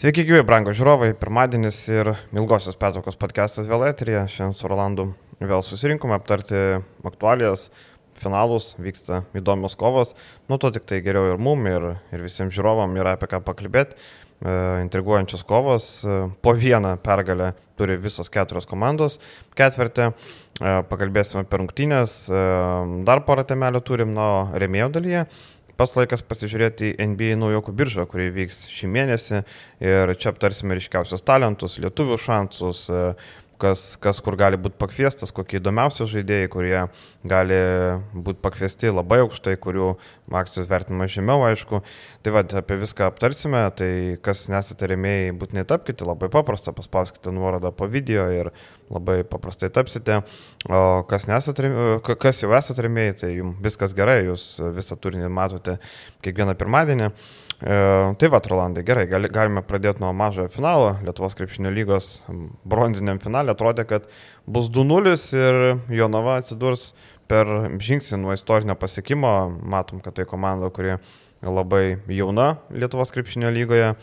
Sveiki, gyvi, brangos žiūrovai. Pirmadienis ir ilgosios pertraukos podcastas vėl eterija. Šiandien su Rolandu vėl susirinkome aptarti aktualijas, finalus, vyksta įdomios kovos. Nu, to tik tai geriau ir mum, ir, ir visiems žiūrovam yra apie ką pakalbėti. E, intriguojančios kovos. E, po vieną pergalę turi visos keturios komandos. Ketvirtį. E, pakalbėsime apie rungtynės. E, dar porą temelių turim nuo remėjo dalyje pats laikas pasižiūrėti į NBA naujokų biržą, kuri vyks šį mėnesį. Ir čia aptarsime ryškiausius talentus, lietuvių šansus, kas, kas kur gali būti pakviestas, kokie įdomiausi žaidėjai, kurie gali būti pakviesti labai aukštai, kurių akcijos vertinimas žemiau, aišku. Tai vad, apie viską aptarsime, tai kas nesate remėjai, būtinai tapkite, labai paprasta, paspauskite nuorodą po video ir labai paprastai tapsite. O kas, nesate, kas jau esate remėjai, tai jums viskas gerai, jūs visą turinį matote kiekvieną pirmadienį. E, tai va, Rolandai, gerai, gali, galime pradėti nuo mažojo finalo. Lietuvos krepšinio lygos bronziniam finale atrodė, kad bus 2-0 ir Jonava atsidurs per žingsnį nuo istorinio pasiekimo. Matom, kad tai komanda, kuri labai jauna Lietuvos krepšinio lygoje.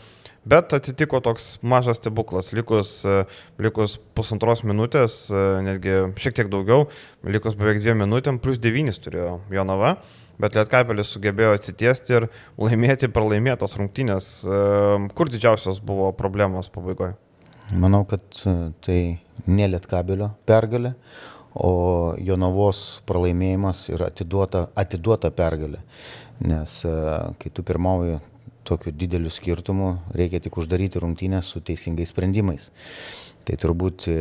Bet atsitiko toks mažas stebuklas, likus, likus pusantros minutės, netgi šiek tiek daugiau, likus beveik dviem minutėm, plus devynis turėjo Jonava bet Lietkabelis sugebėjo atsitiesti ir laimėti pralaimėtos rungtynės. Ehm, kur didžiausios buvo problemos pabaigoje? Manau, kad e, tai ne Lietkabelio pergalė, o Jonavos pralaimėjimas ir atiduota, atiduota pergalė. Nes e, kai tu pirmauji tokiu dideliu skirtumu, reikia tik uždaryti rungtynės su teisingais sprendimais. Tai turbūt e,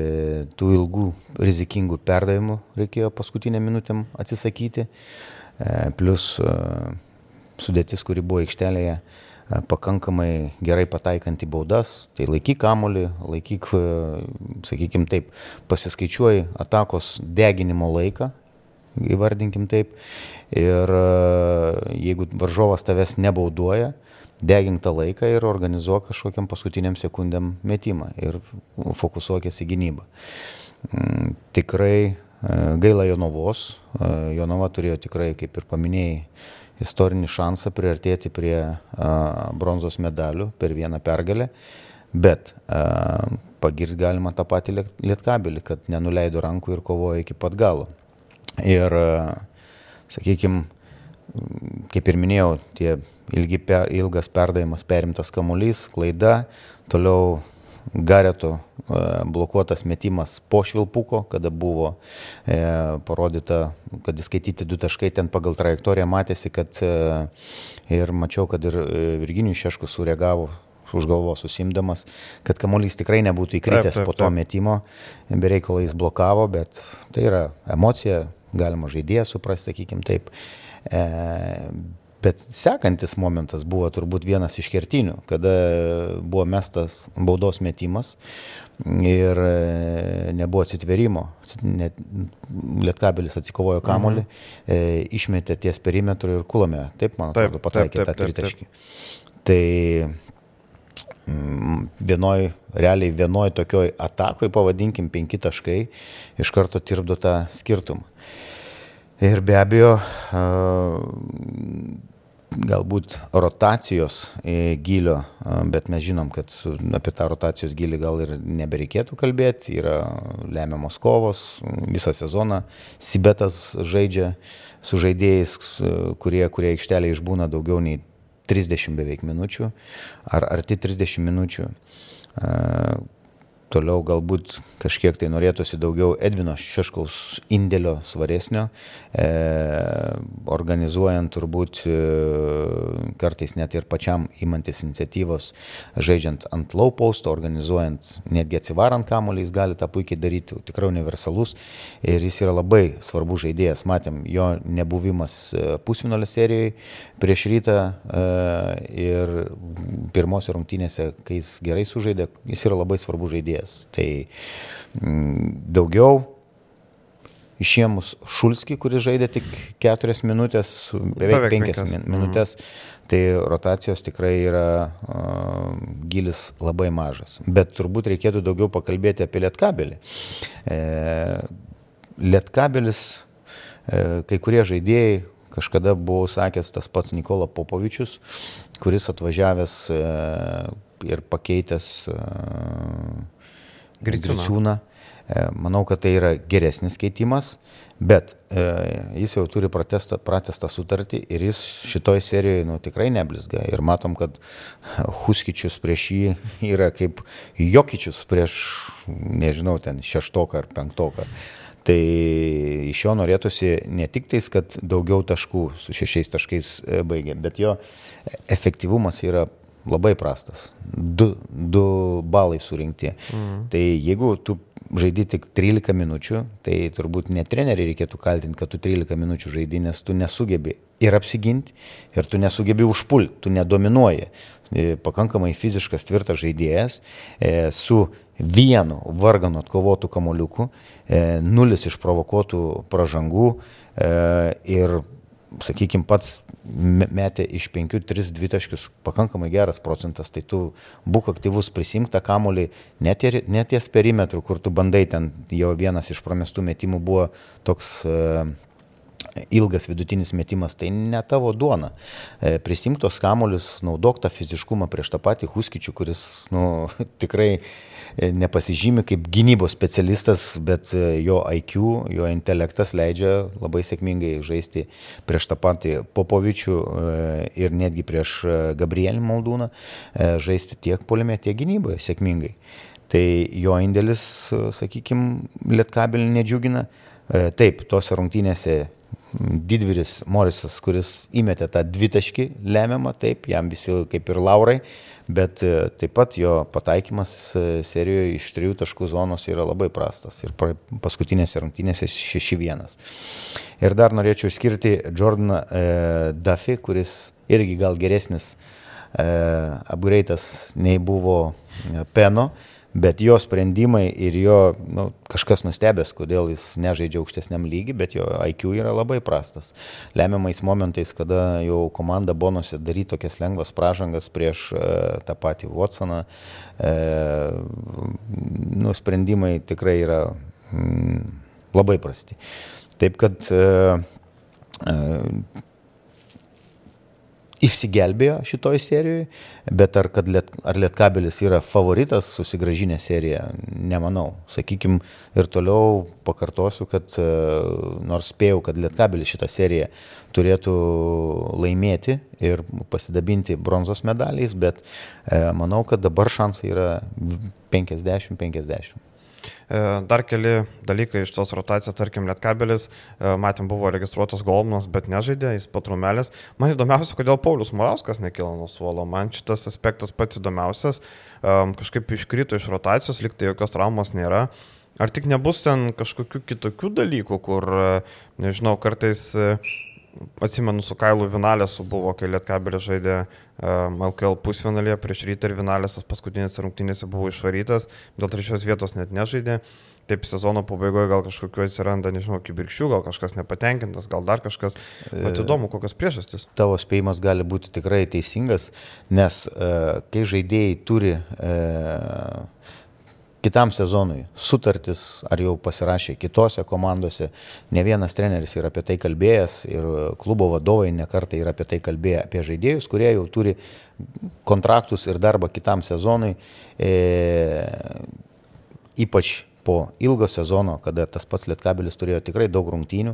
tų ilgų rizikingų perdavimų reikėjo paskutinę minutėm atsisakyti. E, plus e, sudėtis, kuri buvo aikštelėje, pakankamai gerai pataikant į baudas, tai laikyk kamolį, laikyk, sakykime taip, pasiskaičiuoji atakos deginimo laiką, įvardinkim taip, ir jeigu varžovas tavęs nebauduoja, degink tą laiką ir organizuok kažkokiam paskutiniam sekundėm metimą ir fokusuokės į gynybą. Mm, tikrai Gaila Jonavos. Jonava turėjo tikrai, kaip ir paminėjai, istorinį šansą priartėti prie bronzos medalių per vieną pergalę, bet pagirti galima tą patį lietkabelį, kad nenuleido rankų ir kovojo iki pat galo. Ir, sakykime, kaip ir minėjau, tie ilgi, ilgas perdavimas, perimtas kamuolys, klaida, toliau Gareto e, blokuotas metimas po švilpuko, kada buvo e, parodyta, kad įskaityti du taškai ten pagal trajektoriją matėsi, kad e, ir mačiau, kad ir e, Virginijus Šeškus sureagavo už galvos susimdamas, kad kamuolys tikrai nebūtų įkritęs taip, taip, taip. po to metimo, bereikalai jis blokavo, bet tai yra emocija, galima žaidėją suprasti, sakykim taip. E, Bet sekantis momentas buvo turbūt vienas iš kertinių, kada buvo mestas baudos metimas ir e, nebuvo atsitverimo. Net Lietkabelis atsikovojo kamolį, mhm. E, išmetė ties perimetru ir kulame. Taip, man atrodo, pataikė tą tritaškį. Tai mm, vienoj, realiai vienoj tokioj atakoj, pavadinkim, penki taškai, iš karto tirpdo tą skirtumą. Ir be abejo, galbūt rotacijos gilio, bet mes žinom, kad apie tą rotacijos gilį gal ir nebereikėtų kalbėti, yra lemiamos kovos, visą sezoną. Sibetas žaidžia su žaidėjais, kurie, kurie aikštelė išbūna daugiau nei 30 beveik minučių, ar arti 30 minučių Toliau galbūt kažkiek tai norėtųsi daugiau Edvino Šeškaus indėlio svaresnio, e, organizuojant turbūt e, kartais net ir pačiam imantis iniciatyvos, žaidžiant ant low posto, organizuojant, netgi atsivarant kamuolį, jis gali tą puikiai daryti, tikrai universalus ir jis yra labai svarbus žaidėjas. Matėm jo nebuvimas e, pusvinolio serijoje prieš rytą e, ir pirmosios rungtynėse, kai jis gerai sužaidė, jis yra labai svarbus žaidėjas žaidėjas. Tai mm, daugiau išėmus Šulskį, kuris žaidė tik keturias minutės, beveik, beveik penkias min minutės, tai rotacijos tikrai yra uh, gilis labai mažas. Bet turbūt reikėtų daugiau pakalbėti apie lietkabelį. E, lietkabelis, e, kai kurie žaidėjai, kažkada buvau sakęs tas pats Nikola Popovičius, kuris atvažiavęs e, ir pakeitęs uh, Griciūną. E, Manau, kad tai yra geresnis keitimas, bet e, jis jau turi pratestą, pratestą sutartį ir jis šitoj serijoje nu, tikrai neblizga. Ir matom, kad Huskičius prieš jį yra kaip Jokičius prieš, nežinau, ten šeštoką ar penktoką. Tai iš jo norėtųsi ne tik tais, kad daugiau taškų su šešiais taškais e, baigė, bet jo efektyvumas yra labai prastas. Du, du balai surinkti. Mm. Tai jeigu tu žaidži tik 13 minučių, tai turbūt ne treneriai reikėtų kaltinti, kad tu 13 minučių žaidži, nes tu nesugebi ir apsiginti, ir tu nesugebi užpulti, tu nedominuoji. E, Pakankamai fiziškas tvirtas žaidėjas e, su vienu varganu atkovotų kamoliuku, e, nulis išprovokuotų pražangų ir sakykime, pats metė iš 5-3 dvitaškius, pakankamai geras procentas, tai tu būk aktyvus, prisimk tą kamolį, net, net ties perimetrų, kur tu bandai ten, jo vienas iš pramestų metimų buvo toks e, ilgas vidutinis metimas, tai ne tavo duona. E, prisimk tos kamolius, naudok tą fiziškumą prieš tą patį Huskičių, kuris nu, tikrai nepasižymi kaip gynybos specialistas, bet e, jo IQ, jo intelektas leidžia labai sėkmingai žaisti prieš tą patį Popovičių e, ir netgi prieš Gabrielį Maldūną, žaisti tiek polime, tiek gynyboje sėkmingai. Tai jo indėlis, sakykime, lietkabelį nedžiugina. Taip, tose rungtynėse didvyris Morisas, kuris įmetė tą dvitaškį lemiamą, taip, jam visi kaip ir laurai, bet e, taip pat jo pataikymas e, serijoje iš trijų taškų zonos yra labai prastas ir paskutinėse rungtynėse 6-1. Ir dar norėčiau skirti Jordaną e, Duffy, kuris irgi gal geresnis e, upgrade'as nei buvo e, Peno. E, bet jo sprendimai ir jo nu, kažkas nustebęs, kodėl jis nežaidžia aukštesniam lygiui, bet jo IQ yra labai prastas. Lemiamais momentais, kada jau komanda bonusi daryti tokias lengvas pražangas prieš e, tą patį Watsoną, e, nu, sprendimai tikrai yra mm, labai prasti. Taip kad e, e, išsigelbėjo šitoj serijoje, bet ar, liet, ar Lietkabelis yra favoritas susigražinę seriją, nemanau. Sakykime, ir toliau pakartosiu, kad e, nors spėjau, kad Lietkabelis šitą seriją turėtų laimėti ir pasidabinti bronzos medaliais, bet e, manau, kad dabar šansai yra 50-50. E, dar keli dalykai iš tos rotacijos, tarkim, Lietkabelis, e, matėm, buvo registruotas Golmanas, bet nežaidė, jis patrumelis. Man įdomiausia, kodėl Paulius Morauskas nekilo nuo suolo. Man šitas aspektas pats įdomiausias. E, kažkaip iškrito iš rotacijos, liktai jokios traumos nėra. Ar tik nebus ten kažkokių kitokių dalykų, kur, nežinau, kartais atsimenu, su Kailu Vinalėsu buvo, kai Lietkabelis žaidė LKL pusfinalėje prieš rytą ir Vinalėsas paskutinėse rungtynėse buvo išvarytas, dėl trečios vietos net nežaidė. Taip sezono pabaigoje gal kažkokiu atsiranda, nežinau, kibirkščių, gal kažkas nepatenkintas, gal dar kažkas. Bet e, įdomu, kokios priežastys. Tavo spėjimas gali būti tikrai teisingas, nes uh, kai žaidėjai turi uh, kitam sezonui sutartis, ar jau pasirašė kitose komandose. Ne vienas treneris yra apie tai kalbėjęs ir klubo vadovai nekartai yra apie tai kalbėję, apie žaidėjus, kurie jau turi kontraktus ir darbą kitam sezonui. E, ypač po ilgo sezono, kada tas pats Lietkabelis turėjo tikrai daug rungtynių,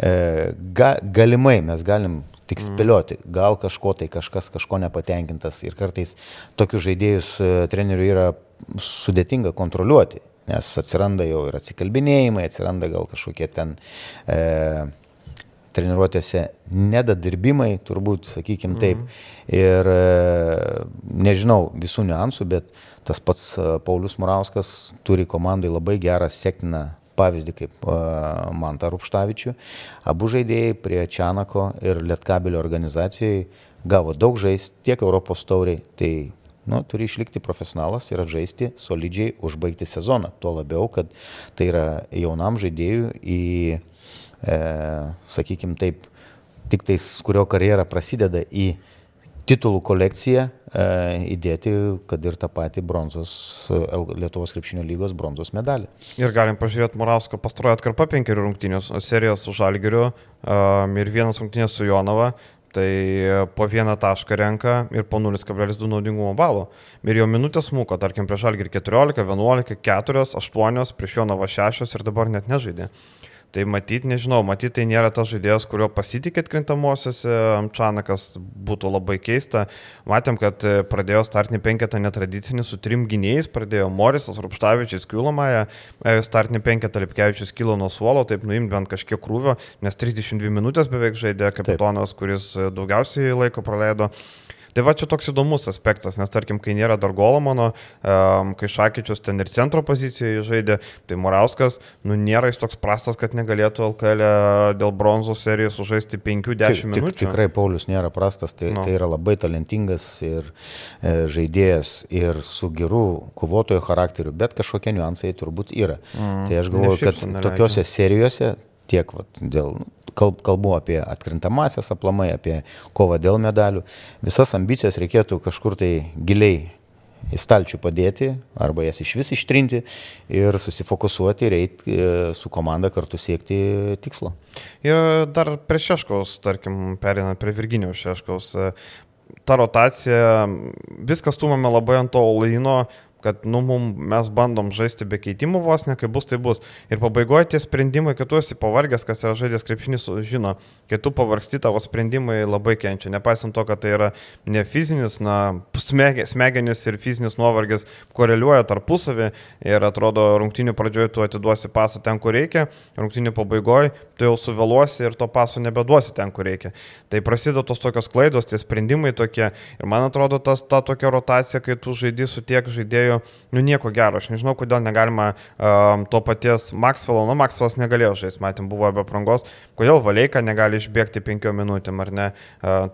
e, ga, galimai mes galim tik mm. spėlioti, gal kažko tai kažkas kažko nepatenkintas ir kartais tokius žaidėjus e, trenerių yra sudėtinga kontroliuoti, nes atsiranda jau ir atsikalbinėjimai, atsiranda gal kažkokie ten e, treniruotėse nedadirbimai, turbūt, sakykim taip. Mm. Ir e, nežinau visų niuansų, bet tas pats e, Paulius Murauskas turi komandai labai gerą sėkminą pavyzdį kaip uh, Mantą Rupštavičių. Abu žaidėjai prie Čianako ir Lietkabelio organizacijai gavo daug žaisti tiek Europos tauriai, tai nu, turi išlikti profesionalas ir žaisti solidžiai, užbaigti sezoną. Tuo labiau, kad tai yra jaunam žaidėjui į, e, sakykime taip, tik tais, kurio karjera prasideda į titulų kolekciją e, įdėti, kad ir tą patį bronzos, e, Lietuvos krepšinio lygos bronzos medalį. Ir galim pažiūrėti Murausko pastarojo atkarpą penkerių rungtynės serijos su Žalgiriu um, ir vienas rungtynės su Jonava Tai po vieną tašką renka ir po 0,2 naudingumo balų. Ir jo minutės smūko, tarkim, prieš Algirį 14, 11, 4, 8, prieš Jonavą 6 ir dabar net nežaidė. Tai matyt, nežinau, matyt, tai nėra tas žaidėjas, kurio pasitikėt krintamosiose, Čanakas būtų labai keista. Matėm, kad e, pradėjo startinį penketą netradicinį su trim gynėjais, pradėjo Morisas, Rupštavičius, Kiulomąją, startinį penketą Lipkevičius kilo nuo suolo, taip nuimti bent kažkiek krūvio, nes 32 minutės beveik žaidė kapitonas, taip. kuris e, daugiausiai laiko praleido. Tai va čia toks įdomus aspektas, nes tarkim, kai nėra dar Golomano, um, kai Šakyčius ten ir centro pozicijoje žaidė, tai Morauskas, nu nėra jis toks prastas, kad negalėtų LKL e dėl bronzos serijos sužaisti 5-10 minučių. Tik, tikrai Paulius nėra prastas, tai, no. tai yra labai talentingas ir e, žaidėjas ir su geru kovotojo charakteriu, bet kažkokie niuansai turbūt yra. Mm, tai aš galvoju, kad tokiuose serijose tiek vat, dėl kalbu apie atkrintamasias aplamai, apie kovą dėl medalių. Visas ambicijas reikėtų kažkur tai giliai į stalčių padėti arba jas iš vis ištrinti ir susifokusuoti ir eiti e, su komanda kartu siekti tikslo. Ir dar prie Šeškaus, tarkim, perinant prie Virginijos Šeškaus, ta rotacija, viskas stumame labai ant to laino, kad nu, mum, mes bandom žaisti be keitimų vos, ne kaip bus, tai bus. Ir pabaigoje tie sprendimai, kad tu esi pavargęs, kas yra žaidęs krepšinis, žino, kai tu pavargsti, tavo sprendimai labai kenčia. Nepaisant to, kad tai yra ne fizinis, na, smegenis ir fizinis nuovargis koreliuoja tarpusavį ir atrodo, rungtinių pradžioje tu atiduosi pasą ten, kur reikia, rungtinių pabaigoje tu jau suvėluosi ir to paso nebeduosi ten, kur reikia. Tai prasideda tos tokios klaidos, tie sprendimai tokie. Ir man atrodo, tas, ta tokia rotacija, kai tu žaidži su tiek žaidėjų, atveju, nu nieko gero, aš nežinau, kodėl negalima um, to paties Maxwello, nu Maxwellas negalėjo žaisti, matėm, buvo be prangos, kodėl Valeika negali išbėgti penkiom minutėm, ar ne,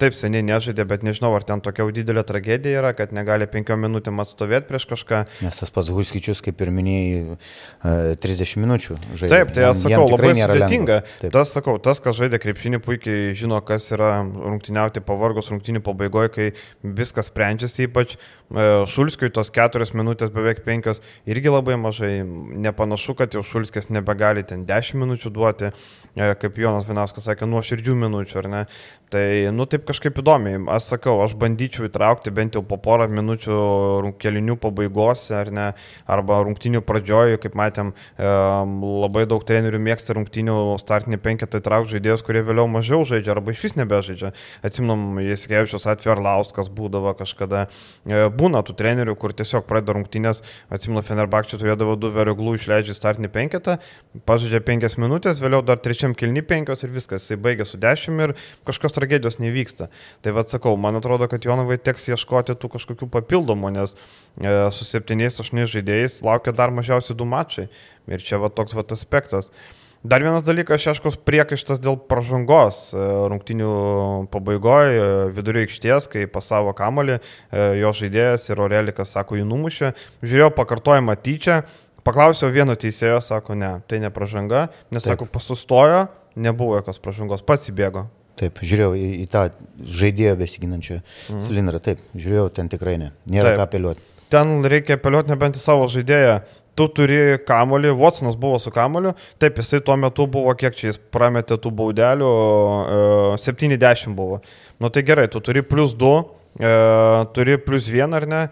taip seniai nežaidė, bet nežinau, ar ten tokia didelė tragedija yra, kad negali penkiom minutėm atstovėti prieš kažką. Nes tas pats Huskičius, kaip ir minėjai, uh, 30 minučių žaidė. Taip, tai aš sakau, labai sudėtinga. Tas, sakau, tas, kas žaidė krepšinį, puikiai žino, kas yra rungtyniauti pavargos rungtynių pabaigoje, kai viskas sprendžiasi, ypač uh, Šulskiui tos keturios minutės beveik 5, irgi labai mažai. Nepanašu, kad jau Šulskės nebegali ten 10 minučių duoti, e, kaip Jonas Vinauskas sakė, nuo širdžių minučių, ar ne? Tai, nu, taip kažkaip įdomiai. Aš sakau, aš bandyčiau įtraukti bent jau po porą minučių kelinių pabaigose, ar ne, arba rungtinių pradžioje, kaip matėm, labai daug trenerių mėgsta rungtinių startinį penketą įtraukti žaidėjus, kurie vėliau mažiau žaidžia, arba iš vis nebežaidžia. Atsimnom, Jėsikevičius atveju Arlauskas būdavo kažkada. E, būna tų trenerių, kur tiesiog pradeda rungtynės, atsimenu, Fenerbakčių turėdavo du veroglų išleidžia startinį penketą, pažaidžia penkias minutės, vėliau dar trečiam kilni penkios ir viskas, jisai baigia su dešimt ir kažkokios tragedijos nevyksta. Tai vad sakau, man atrodo, kad Jonovai teks ieškoti tų kažkokių papildomų, nes e, su septyniais, aštuoniais žaidėjais laukia dar mažiausiai du mačai. Ir čia va toks va aspektas. Dar vienas dalykas, Šeškos priekaištas dėl pažangos e, rungtinių pabaigoje, vidurio aikštės, kai pasavo kamolį, e, jo žaidėjas ir Orelikas, sako, jį numušė, žiūrėjau pakartojimą tyčia, paklausiau vieno teisėjo, sako, ne, tai ne pažanga, nes, Taip. sako, pasustojo, nebuvo jokios pažangos, pats įbėgo. Taip, žiūrėjau į, į tą žaidėją besiginančią mhm. cilindrą, taip, žiūrėjau, ten tikrai ne, nėra taip. ką apeliuoti. Ten reikia apeliuoti nebent į savo žaidėją tu turi kamolį, Watsonas buvo su kamoliu, taip, jisai tuo metu buvo, kiek čia jis prametė tų baudelių, 70 e, buvo. Nu tai gerai, tu turi plus 2, e, turi plus 1 ar ne,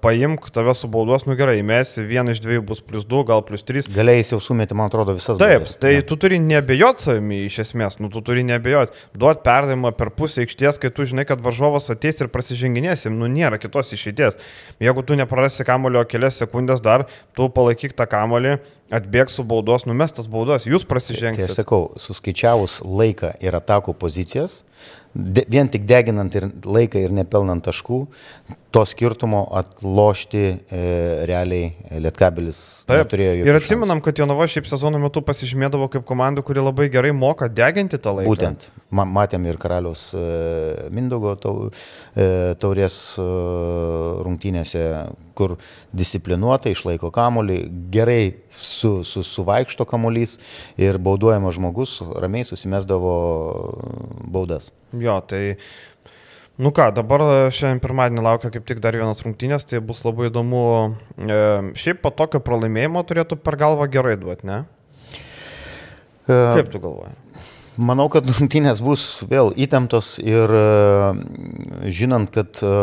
paimk tave su baudos, nu gerai, mes vieną iš dviejų bus plus 2, gal plus 3. Galiai jau sumėti, man atrodo, visas. Taip, baudas. tai ne. tu turi nebejot savimi iš esmės, nu tu turi nebejot. Duot perdavimą per pusę aikštės, kai tu žinai, kad varžovas ateis ir prasiženginėsim, nu nėra kitos išeities. Jeigu tu neprarasi kamulio kelias sekundės dar, tu palaikyk tą kamulį, atbėgs su baudos, numestas baudos, jūs prasižengsite. Tai aš sakau, suskaičiavus laiką ir atakų pozicijas, de, vien tik deginant ir laiką ir nepelnant taškų, to skirtumo atlošti e, realiai Lietkabelis neturėjo jokių. Ir atsimenam, kad Jonava šiaip sezono metu pasižymėdavo kaip komanda, kuri labai gerai moka deginti tą laiką. Būtent, ma matėm ir karalius e, Mindogo tau, e, taurės e, rungtynėse, kur disciplinuotai išlaiko kamolį, gerai su, su, suvaikšto kamolys ir bauduojamas žmogus ramiai susimesdavo baudas. Jo, tai Nu ką, dabar šiandien pirmadienį laukia kaip tik dar vienas rungtynės, tai bus labai įdomu. E, šiaip po tokio pralaimėjimo turėtų per galvą gerai duoti, ne? E, kaip tu galvoji? manau, kad rungtynės bus vėl įtemptos ir e, žinant, kad e,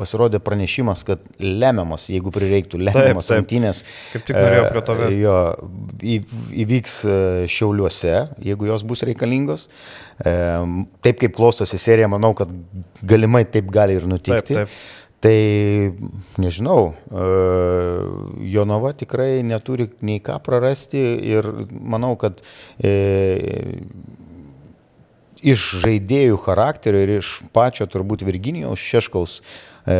pasirodė pranešimas, kad lemiamos, jeigu prireiktų lemiamos rungtynės. Kaip tik norėjau prie to vesti. Jo, į, įvyks šiauliuose, jeigu jos bus reikalingos. Taip kaip klostosi serija, manau, kad galimai taip gali ir nutikti. Taip, taip. Tai nežinau, e, Jonava tikrai neturi nei ką prarasti ir manau, kad e, iš žaidėjų charakterio ir iš pačio turbūt Virginijaus Šeškaus e,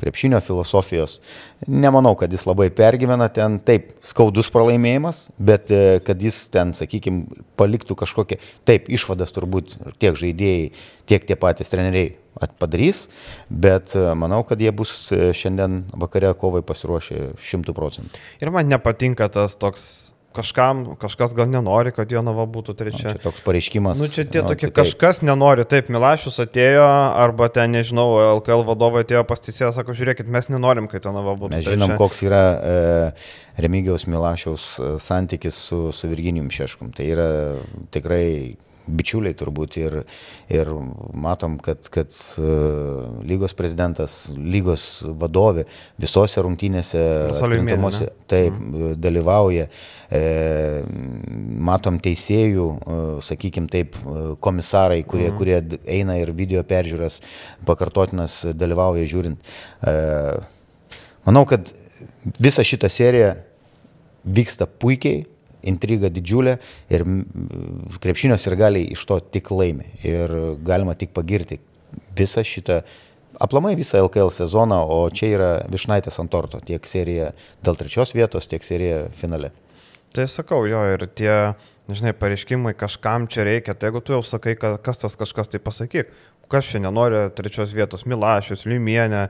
krepšinio filosofijos. Nemanau, kad jis labai pergyvena ten, taip, skaudus pralaimėjimas, bet e, kad jis ten, sakykime, paliktų kažkokią, taip, išvadas turbūt tiek žaidėjai, tiek tie patys treneriai padarys, bet e, manau, kad jie bus e, šiandien vakare kovai pasiruošę šimtų procentų. Ir man nepatinka tas toks kažkam, kažkas gal nenori, kad Jonava būtų trečia. Nu, čia toks pareiškimas. Nu, čia tie nu, tokie, tai kažkas nenori, taip, Milašius atėjo, arba ten, nežinau, LKL vadovai atėjo pastisė, sako, žiūrėkit, mes nenorim, kad Jonava būtų mes trečia. Mes žinom, koks yra e, Remigiaus Milašiaus e, santykis su, su Virginijum Šeškum. Tai yra tikrai bičiuliai turbūt ir, ir matom, kad, kad uh, lygos prezidentas, lygos vadovė visose rungtynėse atkrintamose taip mm. dalyvauja. E, matom teisėjų, e, sakykime taip, e, komisarai, kurie, mm. kurie eina ir video peržiūras pakartotinas dalyvauja žiūrint. E, manau, kad visa šita serija vyksta puikiai, intriga didžiulė ir krepšinio ir galiai iš to tik laimi. Ir galima tik pagirti visą šitą, aplamai visą LKL sezoną, o čia yra višnaitės ant torto, tiek serija dėl trečios vietos, tiek serija finale. Tai sakau, jo, ir tie, nežinai, pareiškimai kažkam čia reikia, tai jeigu tu jau sakai, kas tas kažkas, tai pasakyk, kas čia nenori trečios vietos, Milašius, Limienė,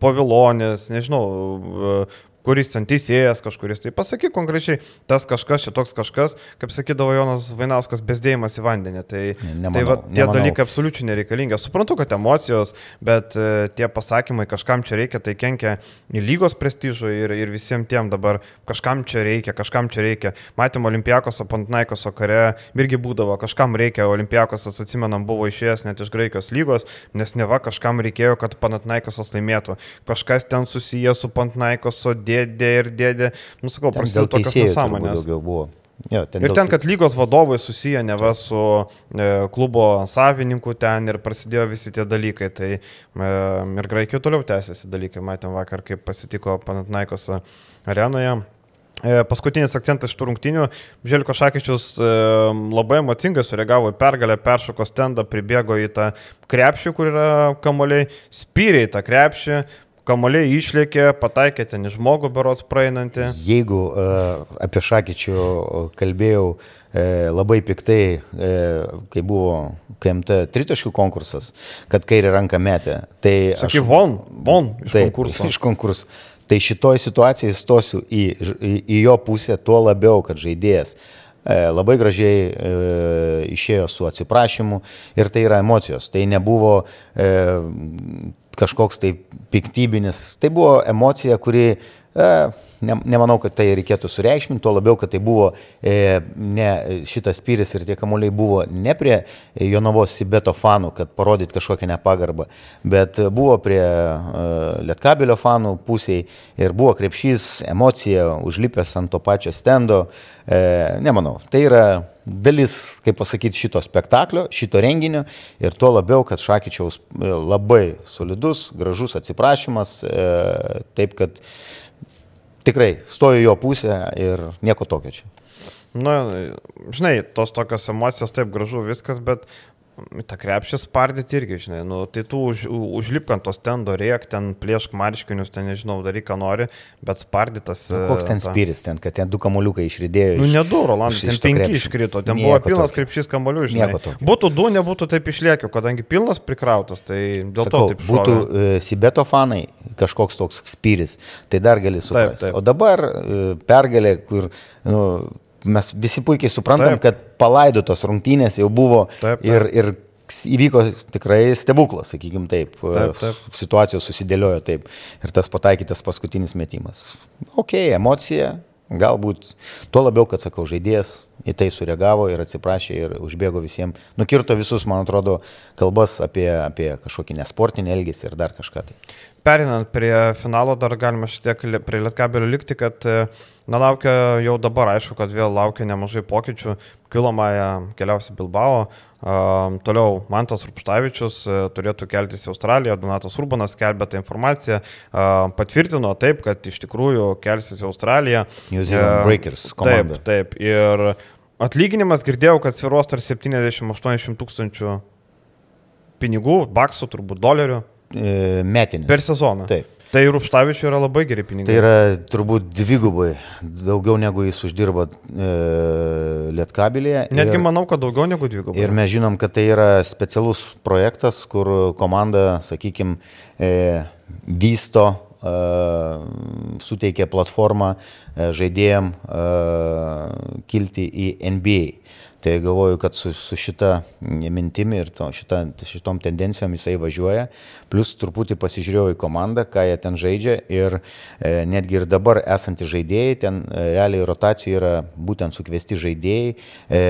Povilonis, nežinau, kuris ten teisėjas kažkuris. Tai pasakyk konkrečiai, tas kažkas, čia toks kažkas, kaip sakydavo Jonas Vainauskas, bezdėjimas į vandenį. Tai, nemanau, tai va, tie nemanau. dalykai absoliučiai nereikalingi. Aš suprantu, kad emocijos, bet e, tie pasakymai kažkam čia reikia, tai kenkia lygos prestižui ir, ir visiems tiem dabar kažkam čia reikia, kažkam čia reikia. Matėm Olimpijakos Pantnaikos kare, irgi būdavo, kažkam reikia, Olimpijakos atsimenam buvo išėjęs net iš Graikijos lygos, nes neva kažkam reikėjo, kad Pantnaikosas laimėtų. Kažkas ten susijęs su Pantnaikoso dėdė dėdė ir dėdė, nusakau, prasidėjo tokios nesąmonės. Daugiau buvo. Jo, ten ir ten, kad lygos vadovai susiję ne va su e, klubo savininku ten ir prasidėjo visi tie dalykai. Tai e, ir Graikijoje toliau tęsiasi dalykai. Matėm vakar, kaip pasitiko Panatnaikos arenoje. E, paskutinis akcentas iš tų rungtinių. Želko Šakyčius e, labai emocingai sureagavo į pergalę, peršoko stendą, pribėgo į tą krepšį, kur yra kamoliai, spyrė į tą krepšį, Kamoliai išlėkė, pataikė ten žmogų berots praeinantį. Jeigu uh, apie Šakyčių kalbėjau uh, labai piktai, uh, kai buvo KMT tritaškių konkursas, kad kairį ranką metė. Tai Sakai, aš, von, von iš taip, konkurso. Iš konkurso. Tai šitoj situacijai stosiu į, į, į jo pusę tuo labiau, kad žaidėjas labai gražiai e, išėjo su atsiprašymu ir tai yra emocijos. Tai nebuvo e, kažkoks tai piktybinis. Tai buvo emocija, kuri, e, ne, nemanau, kad tai reikėtų sureikšminti, tuo labiau, kad tai buvo e, ne šitas pyris ir tie kamuoliai buvo ne prie Jonavos Sibeto fanų, kad parodyt kažkokią nepagarbą, bet buvo prie e, Lietkabelio fanų pusiai ir buvo krepšys, emocija, užlipęs ant to pačio stendo. E, nemanau, tai yra dalis, kaip pasakyti, šito spektaklio, šito renginio ir tuo labiau, kad Šakyčiaus e, labai solidus, gražus atsiprašymas, e, taip kad tikrai stoju jo pusę ir nieko tokio čia. Na, žinai, tos tokios emocijos, taip gražu viskas, bet tą krepšį spardyti irgi, žinai, nu, tai tu už, užlipk ant to stendo, rėk, ten plėšk marškinius, ten nežinau, daryk, ką nori, bet spardytas. Nu, koks ten ta... spyris, ten, kad ten du kamuoliukai išridėjo. Nu, ne du, Rolandai, ten penki krepšį. iškrito, ten Nieko buvo pilnas krepšys kamuolių, žinai. Būtų du, nebūtų taip išliekiu, kadangi pilnas prikrautas, tai dėl Sakau, to taip šovė. Būtų uh, Sibeto fanai, kažkoks toks spyris, tai dar gali suprasti. Taip, taip. O dabar uh, pergalė, kur, nu, mes visi puikiai suprantam, taip. kad palaidotos rungtynės jau buvo taip, taip. ir, ir įvyko tikrai stebuklas, sakykim taip. taip, taip. Situacijos susidėliojo taip. Ir tas pataikytas paskutinis metimas. Ok, emocija, galbūt tuo labiau, kad sakau, žaidėjas į tai sureagavo ir atsiprašė ir užbėgo visiems, nukirto visus, man atrodo, kalbas apie, apie kažkokį nesportinį elgesį ir dar kažką. Tai. Perinant prie finalo, dar galima šiek tiek prie Lietkabelio likti, kad na, laukia jau dabar, aišku, kad vėl laukia nemažai pokyčių. Kilomąją keliausi Bilbao, toliau Mantas Rupštavičius uh, turėtų keltis į Australiją, Donatas Urbanas skelbė tą informaciją, patvirtino taip, kad iš tikrųjų kelsis į Australiją. New Zealand uh, Breakers komanda. Taip, taip. Ir atlyginimas girdėjau, kad sviros tarp 70-80 tūkstančių pinigų, baksų, turbūt dolerių. Metinis. Per sezoną. Taip. Tai Rupštavičiui yra labai geri pinigai. Tai yra turbūt dvigubai daugiau negu jis uždirba e, Lietkabilėje. Netgi ir, manau, kad daugiau negu dvigubai. Ir mes žinom, kad tai yra specialus projektas, kur komanda, sakykime, e, vysto, e, suteikia platformą e, žaidėjim e, kilti į NBA. Tai galvoju, kad su, su šita mintimi ir to, šita, šitom tendencijom jisai važiuoja. Plus truputį pasižiūrėjau į komandą, ką jie ten žaidžia ir e, netgi ir dabar esantys žaidėjai, ten e, realiai rotacijų yra būtent sukviesti žaidėjai, e,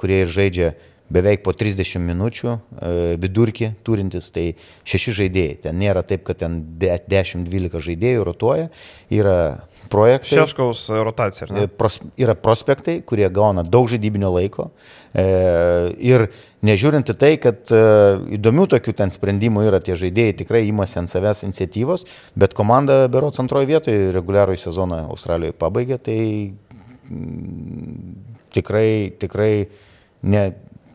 kurie ir žaidžia beveik po 30 minučių e, vidurkį turintis, tai šeši žaidėjai. Ten nėra taip, kad ten 10-12 žaidėjų rotuoja, yra projektai. Šeškaus rotacija. Ne? Pros, yra prospektai, kurie gauna daug žaidybinio laiko. E, ir nežiūrint į tai, kad e, įdomių tokių ten sprendimų yra, tie žaidėjai tikrai imasi ant savęs iniciatyvos, bet komanda berots antroje vietoje reguliarųjį sezoną Australijoje pabaigė, tai mm, tikrai, tikrai ne,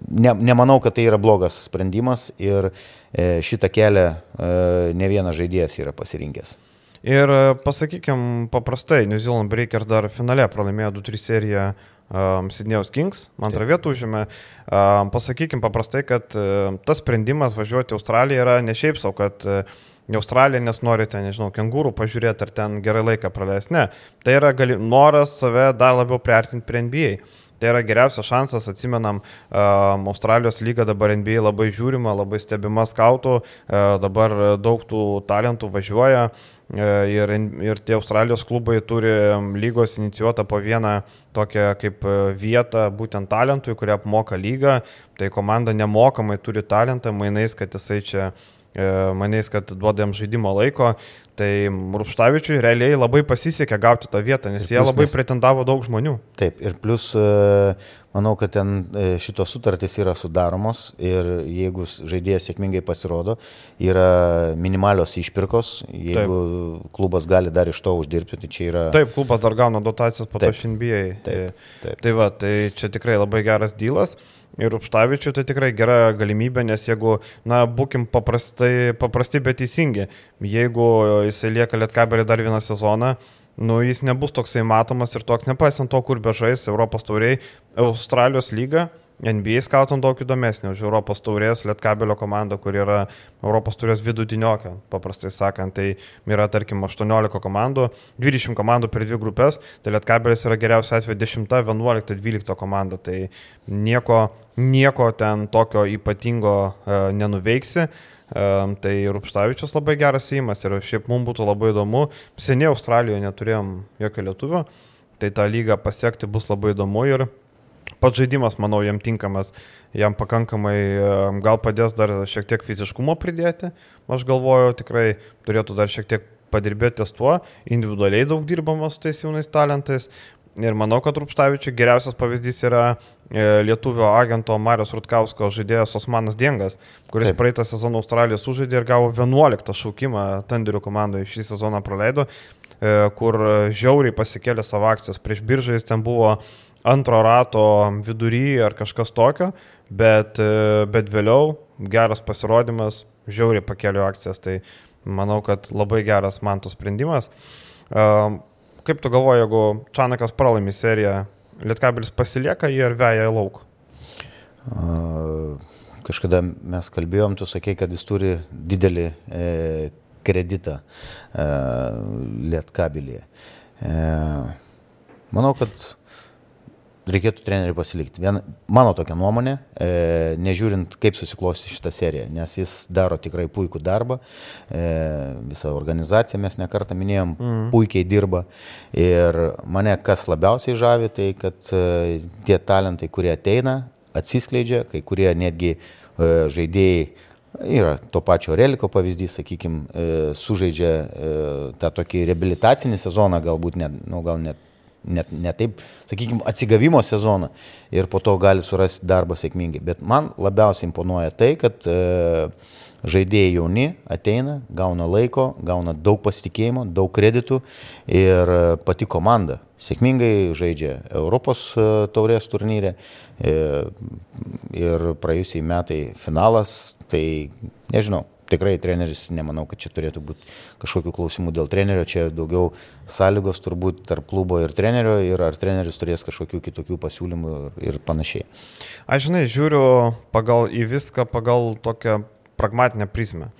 ne, nemanau, kad tai yra blogas sprendimas ir e, šitą kelią e, ne vienas žaidėjas yra pasirinkęs. Ir e, pasakykim paprastai, New Zealand Breakers dar finale pralaimėjo 2-3 seriją um, Sidnėjaus Kings, antrą vietą užėmė. Um, pasakykim paprastai, kad uh, tas sprendimas važiuoti į Australiją yra ne šiaip savo, kad uh, į Australiją, nes norite, nežinau, kengūrų pažiūrėti ar ten gerai laiką praleisti. Ne, tai yra gali, noras save dar labiau priartinti prie NBA. Tai yra geriausias šansas, atsimenam, uh, Australijos lyga dabar NBA labai žiūrima, labai stebima skautų, uh, dabar daug tų talentų važiuoja. Uh, E, ir, ir tie Australijos klubai turi lygos inicijuotą po vieną tokią kaip e, vietą būtent talentui, kurie apmoka lygą. Tai komanda nemokamai turi talentą, mainais, kad jisai čia e, manais, kad duoda jam žaidimo laiko, tai Rupštavičiui realiai labai pasisekė gauti tą vietą, nes jie labai mes... pretendavo daug žmonių. Taip, ir plus manau, kad ten e, šitos sutartys yra sudaromos ir jeigu žaidėjas sėkmingai pasirodo, yra minimalios išpirkos, jeigu taip. klubas gali dar iš to uždirbti, tai čia yra... Taip, klubas dar gauna dotacijas po to iš NBA. Taip, taip. Tai va, tai čia tikrai labai geras dylas. Ir Upštavičių tai tikrai gera galimybė, nes jeigu, na, būkim paprastai, paprasti, bet teisingi, jeigu jisai lieka Lietkabelį dar vieną sezoną, nu, jis nebus toksai matomas ir toks, nepaisant to, kur bežais Europos tauriai, Australijos lyga. NBA skautant daug įdomesnė už Europos taurės Lietkabelio komandą, kur yra Europos taurės vidutiniokė, paprastai sakant. Tai yra, tarkim, 18 komandų, 20 komandų per dvi grupės, tai Lietkabelis yra geriausia atveju 10, 11, 12 komanda. Tai nieko, nieko ten tokio ypatingo e, nenuveiksi. Um, tai Rupštavičius labai geras įimas ir šiaip mums būtų labai įdomu. Seniai Australijoje neturėjom jokio lietuvio, tai tą lygą pasiekti bus labai įdomu ir pats žaidimas, manau, jam tinkamas, jam pakankamai gal padės dar šiek tiek fiziškumo pridėti. Aš galvoju, tikrai turėtų dar šiek tiek padirbėti ties tuo, individualiai daug dirbama su tais jaunais talentais, Ir manau, kad Rupštavičiui geriausias pavyzdys yra e, lietuvio agento Marijos Rutkausko žaidėjas Osmanas Diengas, kuris Taip. praeitą sezoną Australijos sužaidė ir gavo 11 šaukimą Tenderių komandoje šį sezoną praleido, kur žiauriai pasikėlė savo akcijas. Prieš biržą jis ten buvo antro rato vidury ar kažkas tokio, bet, e, bet vėliau geras pasirodymas, žiauriai pakėlė akcijas. Tai manau, kad labai geras man to sprendimas. Kaip tu galvoji, jeigu Čanakas pralaimi seriją, Lietkabilis pasilieka jį ar veja į lauk? Kažkada mes kalbėjom, tu sakei, kad jis turi didelį e, kreditą e, Lietkabilie. E, manau, kad reikėtų treneriui pasilikti. Vien, mano tokia nuomonė, e, nežiūrint, kaip susiklosti šitą seriją, nes jis daro tikrai puikų darbą, e, visą organizaciją mes nekartą minėjom, mm. puikiai dirba. Ir mane kas labiausiai žavi, tai kad e, tie talentai, kurie ateina, atsiskleidžia, kai kurie netgi e, žaidėjai Yra to pačio Reliko pavyzdys, sakykime, sužaidžia e, tą tokį rehabilitacinį sezoną, galbūt net, nu, gal net net ne taip, sakykime, atsigavimo sezoną ir po to gali surasti darbą sėkmingai. Bet man labiausiai imponuoja tai, kad e, žaidėjai jauni ateina, gauna laiko, gauna daug pasitikėjimo, daug kreditų ir e, pati komanda sėkmingai žaidžia Europos e, taurės turnyrė e, ir praėjusiai metai finalas, tai nežinau, tikrai treneris, nemanau, kad čia turėtų būti kažkokių klausimų dėl trenerio, čia daugiau sąlygos turbūt tarp klubo ir trenerio ir ar treneris turės kažkokių kitokių pasiūlymų ir, ir panašiai. Aš žinai, žiūriu pagal į viską, pagal tokią pragmatinę prizmę.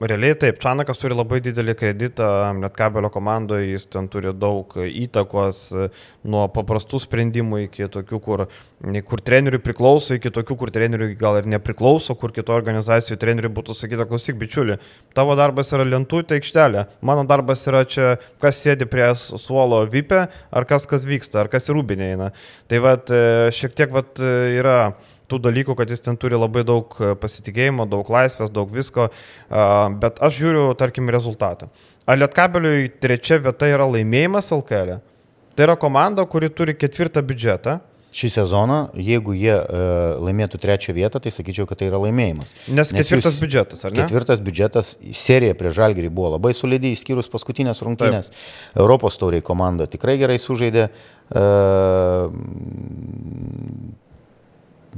Realiai taip, Čanakas turi labai didelį kreditą, net kabelio komandoje jis ten turi daug įtakos nuo paprastų sprendimų iki tokių, kur, kur treneriui priklauso, iki tokių, kur treneriui gal ir nepriklauso, kur kito organizacijų treneriui būtų sakyta, klausyk, bičiuli, tavo darbas yra lentų aikštelė, mano darbas yra čia, kas sėdi prie suolo vypė, ar kas kas vyksta, ar kas į rūbinę eina. Tai vad šiek tiek vad yra tų dalykų, kad jis ten turi labai daug e, pasitikėjimo, daug laisvės, daug visko, bet aš žiūriu, tarkim, rezultatą. Ar Lietkabeliui trečia vieta yra laimėjimas LKL? E? Tai yra komanda, kuri turi ketvirtą biudžetą. Šį sezoną, jeigu jie e, laimėtų trečią vietą, tai sakyčiau, kad tai yra laimėjimas. Nes, Nes ketvirtas jūs, biudžetas, ar ne? Ketvirtas biudžetas, serija prie Žalgerį buvo labai solidi, išskyrus paskutinės rungtynės. Taip. Europos tauriai komanda tikrai gerai sužaidė. E,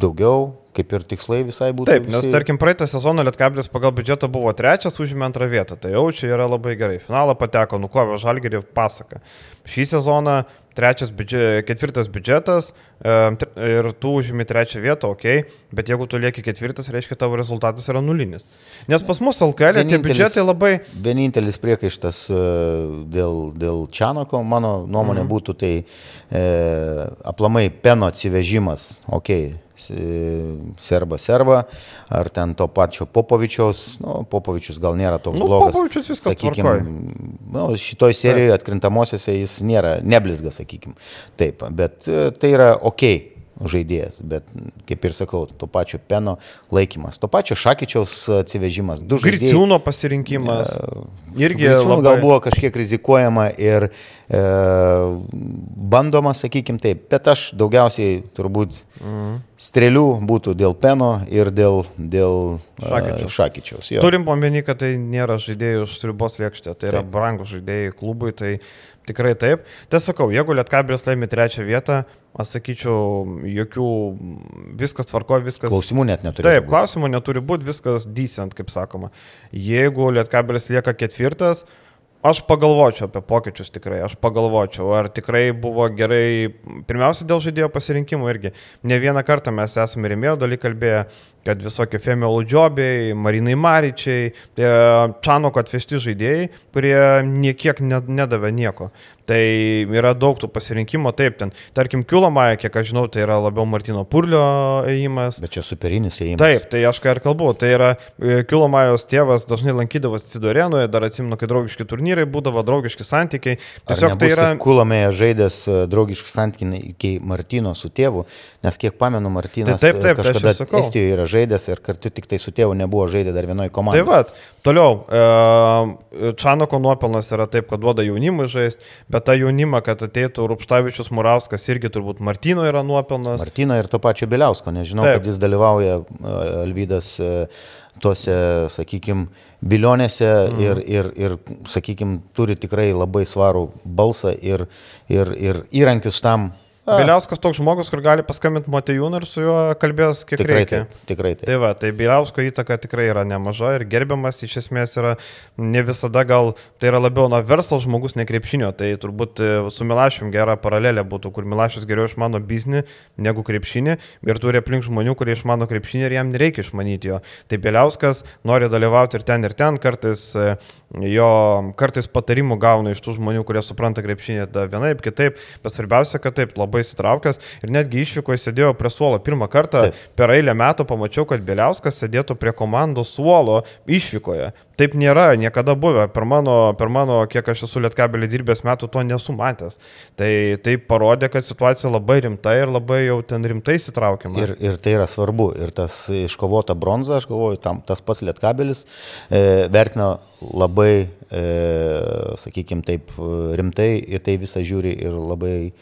daugiau, kaip ir tikslai visai būtų. Taip, nes visi... tarkim praeitą sezoną Lietkablis pagal biudžetą buvo trečias, užėmė antrą vietą, tai jau čia yra labai gerai. Finalą pateko, nukovė Žalgerį pasaka. Šį sezoną trečias biudžet, ketvirtas biudžetas ir tu užimi trečią vietą, ok, bet jeigu tu lieki ketvirtas, reiškia tavo rezultatas yra nulinis. Nes pas mus LKL tie biudžetai labai... Vienintelis priekaištas e, dėl, dėl Čianoko, mano nuomonė mm. būtų tai e, aplamai peno atsivežimas, ok, serba serba, ar ten to pačio Popovičiaus, nu, Popovičius gal nėra toks nu, blogas. Popovičius viskas sakykime, nu, šitoj serijoje atkrintamosiose jis nėra neblizgas, sakykime. Taip, bet e, tai yra ok žaidėjas, bet kaip ir sakau, to pačio Peno laikymas, to pačio Šakyčiaus atsivežimas, du žaidėjai. Griciūno pasirinkimas. E, irgi labai... gal buvo kažkiek rizikuojama ir e, bandoma, sakykim taip, bet aš daugiausiai turbūt mhm. strėlių būtų dėl Peno ir dėl, dėl Šakyčiaus. šakyčiaus Turim omeny, kad tai nėra žaidėjų už ribos lėkštė, tai yra taip. brangus žaidėjai klubui, tai tikrai taip. Tai sakau, jeigu Lietkabris laimi trečią vietą, aš sakyčiau, jokių, viskas tvarko, viskas. Klausimų net neturi. Taip, būt. klausimų neturi būti, viskas decent, kaip sakoma. Jeigu Lietkabelis lieka ketvirtas, Aš pagalvočiau apie pokyčius tikrai, aš pagalvočiau, ar tikrai buvo gerai, pirmiausia dėl žaidėjo pasirinkimų irgi. Ne vieną kartą mes esame rimėjo daly kalbėję, kad visokie Femio Ludžiobiai, Marinai Maryčiai, tai Čanoko atvežti žaidėjai, kurie niekiek nedavė nieko. Tai yra daug tų pasirinkimo, taip, ten, tarkim, Kiulomaja, kiek aš žinau, tai yra labiau Martino Purlio ėjimas. Bet čia superinis ėjimas. Taip, tai aš ką ir kalbu, tai yra e, Kiulomajos tėvas dažnai lankydavosi Cidorenoje, dar atsimenu, kad draugiški turnyrai būdavo, draugiški santykiai. Tiesiog tai yra... Kiulomaja žaidęs e, draugiški santykiai Martino su tėvu, nes kiek pamenu, Martinas tai taip, taip, tai kažkada Estijoje yra žaidęs ir kartu tik tai su tėvu nebuvo žaidę dar vienoje komandoje. Tai va, toliau, e, Čanoko nuopelnas yra taip, kad duoda jaunimui žaisti bet tą jaunimą, kad ateitų Rupštavičius Murauskas irgi turbūt Martino yra nuopelnas. Martino ir to pačio Biliausko, nežinau, Taip. kad jis dalyvauja Alvydas tose, sakykime, bilionėse mm. ir, ir, ir sakykime, turi tikrai labai svarų balsą ir, ir, ir įrankius tam Biliauskas toks žmogus, kur gali paskambinti Motejūną ir su juo kalbės kiek tikrai reikia. Taip, tikrai taip. Tai va, tai Biliausko įtaka tikrai yra nemaža ir gerbiamas iš esmės yra ne visada gal, tai yra labiau na, verslo žmogus, ne krepšinio. Tai turbūt e, su Milašium gera paralelė būtų, kur Milašius geriau išmano biznį negu krepšinį ir turi aplink žmonių, kurie išmano krepšinį ir jam nereikia išmanyti jo. Tai Biliauskas nori dalyvauti ir ten, ir ten, kartais e, jo kartais patarimų gauna iš tų žmonių, kurie supranta krepšinį vienaip, kitaip, bet svarbiausia, kad taip labai labai įsitraukęs ir netgi išvyko įsidėjo prie suolo. Pirmą kartą Taip. per eilę metų pamačiau, kad Bieliauskas sėdėtų prie komandos suolo išvykoje. Taip nėra niekada buvę. Per mano, per mano kiek aš esu lietkabelį dirbęs metų, to nesu matęs. Tai tai parodė, kad situacija labai rimta ir labai jau ten rimtai įsitraukiama. Ir, ir tai yra svarbu. Ir tas iškovota bronza, aš galvoju, tam, tas pats lietkabelis e, vertina labai, e, sakykime, taip rimtai ir tai visą žiūri ir labai e,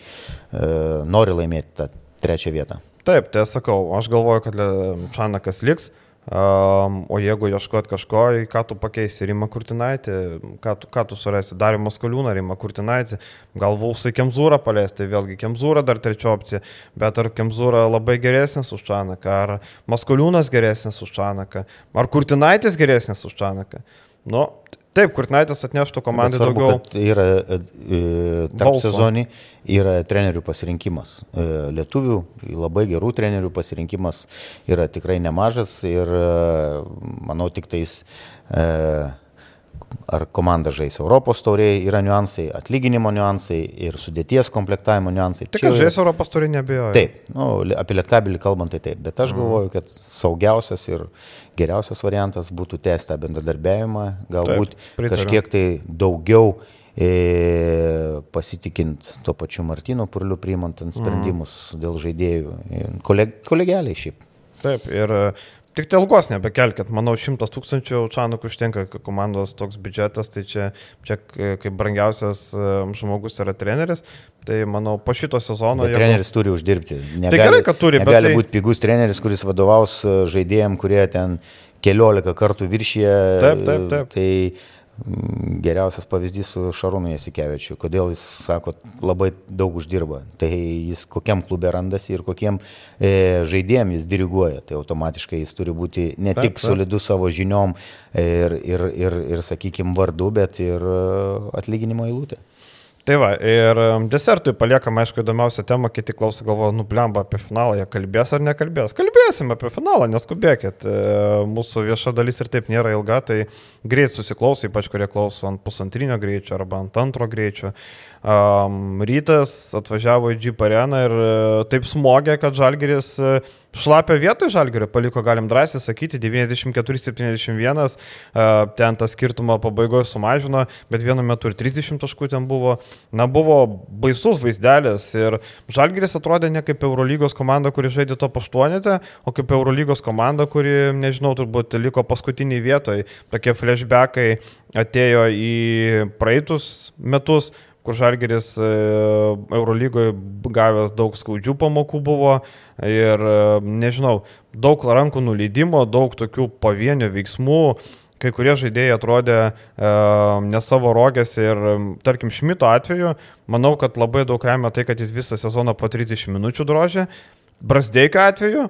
nori laimėti tą trečią vietą. Taip, tai sakau, aš galvoju, kad Čanakas liks. Um, o jeigu ieškot kažko, ką tu pakeisi, Rima Kurtinaitė, ką tu, ką tu surasi, Darį Maskaliūną, Rima Kurtinaitė, gal Vulsai Kemzūrą paleisti, vėlgi Kemzūrą dar trečia opcija, bet ar Kemzūra labai geresnis už Čanaką, ar Maskaliūnas geresnis už Čanaką, ar Kurtinaitis geresnis už Čanaką. Nu, Taip, Kurtinaitis atneštų komandai svarbu, daugiau. Yra e, e tarp sezonį, yra trenerių pasirinkimas. E, lietuvių, labai gerų trenerių pasirinkimas yra tikrai nemažas ir e, manau tik tais e, ar komanda žais Europos tauriai, yra niuansai, atlyginimo niuansai ir sudėties komplektavimo niuansai. Tik, kad žais Europos tauriai nebejoju. Taip, nu, apie lietkabelį kalbant tai taip, bet aš mhm. galvoju, kad saugiausias ir geriausias variantas būtų tęsti tą bendradarbiavimą, galbūt taip, kažkiek tai daugiau e, pasitikint tuo pačiu Martino Purliu priimant ant sprendimus mm. dėl žaidėjų, koleg, kolegialiai šiaip. Taip, ir Tik tai ilgos nebekelkit, manau, šimtas tūkstančių Čanukų užtenka komandos toks biudžetas, tai čia, čia kaip brangiausias žmogus yra treneris, tai manau, po šito sezono... Bet jeigu... treneris turi uždirbti. Negali, tai gerai, kad turi, bet... Gali tai... būti pigus treneris, kuris vadovaus e, žaidėjim, kurie ten keliolika kartų viršyje. Taip, taip, taip. Tai Geriausias pavyzdys su Šarūnu Jasikevičiu. Kodėl jis, sako, labai daug uždirba. Tai jis kokiam klube randasi ir kokiem e, žaidėjim jis diriguoja. Tai automatiškai jis turi būti ne taip, tik solidus savo žiniom ir, ir, ir, ir sakykime, vardu, bet ir e, atlyginimo eilutė. Tai va, ir um, desertui paliekam, aišku, įdomiausią temą, kiti klauso, galvoja, nublemba apie finalą, jie kalbės ar nekalbės. Kalbėsim apie finalą, neskubėkit. E, mūsų vieša dalis ir taip nėra ilga, tai greit susiklauso, ypač kurie klauso ant pusantrinio greičio arba ant antro greičio. Um, rytas atvažiavo į Jeep areną ir uh, taip smogė, kad Žalgeris uh, šlapio vietoje Žalgerio paliko, galim drąsiai sakyti, 94-71, uh, ten tą skirtumą pabaigoje sumažino, bet vienu metu ir 30 taškų ten buvo. Na, buvo baisus vaizdelis ir Žalgeris atrodė ne kaip Eurolygos komanda, kuri žaidė to paštuonėte, o kaip Eurolygos komanda, kuri, nežinau, turbūt liko paskutiniai vietoje. Tokie flashbackai atėjo į praeitus metus kur Žalgeris e, Eurolygoje gavęs daug skaudžių pamokų buvo ir, e, nežinau, daug rankų nuleidimo, daug tokių pavienių veiksmų. Kai kurie žaidėjai atrodė e, ne savo rogės ir, tarkim, Šmito atveju, manau, kad labai daug remia tai, kad jis visą sezoną po 30 minučių drožė. Brasdeikio atveju,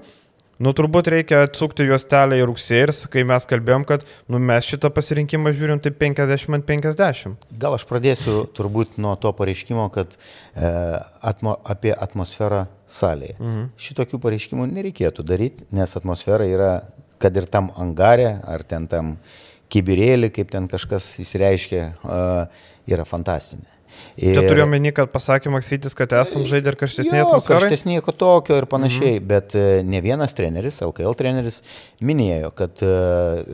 Nu, turbūt reikia atsukti juostelę į rugsėjį ir kai mes kalbėjom, kad nu, mes šitą pasirinkimą žiūrim taip 50 ant 50. Gal aš pradėsiu turbūt nuo to pareiškimo, kad e, atmo, apie atmosferą salėje. Mhm. Šitokių pareiškimų nereikėtų daryti, nes atmosfera yra, kad ir tam angarė, ar ten tam kibirėlį, kaip ten kažkas įsireiškia, yra fantastinė. Ir... Čia turiu omeny, kad pasakė Maksytis, kad esam žaidę ir kažkesnį atmosferą. Kažkesnį nieko tokio ir panašiai, mhm. bet e, ne vienas treneris, LKL treneris, minėjo, kad e,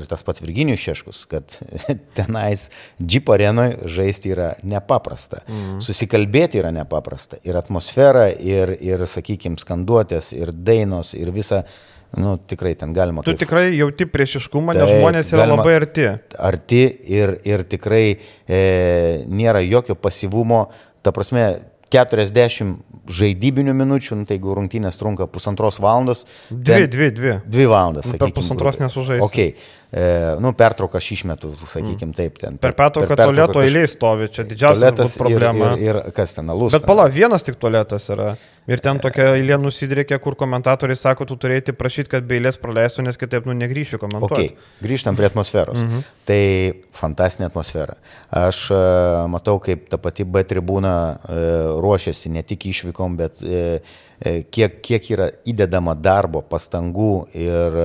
ir tas pats Virginijus Šeškus, kad tenais Jeep arenoje žaisti yra nepaprasta. Mhm. Susikalbėti yra nepaprasta. Ir atmosfera, ir, ir sakykime, skanduotės, ir dainos, ir visa Nu, tikrai ten galima. Tu kaip... tikrai jauti priešiškumą, nes žmonės yra galima, labai arti. Arti ir, ir tikrai e, nėra jokio pasivumo. Ta prasme, 40 žaidybinių minučių, nu, tai jeigu rungtynės trunka pusantros valandos. Dvi, ten, dvi, dvi. Dvi valandas, nu, sakykime. Per pusantros nesužaisi. Okay. E, nu, pertrauką aš išmetu, sakykime, taip ten. Per, per pertrauką per tualeto kaž... eilė stovi, čia didžiausia problema. Ir, ir, ir kas ten alus. Bet pala, vienas tik tualetas yra. Ir ten tokia eilė nusidrėkė, kur komentatoriai sako, tu turėti prašyti, kad be eilės praleistų, nes kitaip nu negryšiu komentuoti. Okay. Grįžtam prie atmosferos. Mhm. Tai fantastinė atmosfera. Aš uh, matau, kaip ta pati B tribūna uh, ruošiasi ne tik išvykom, bet uh, kiek, kiek yra įdedama darbo, pastangų ir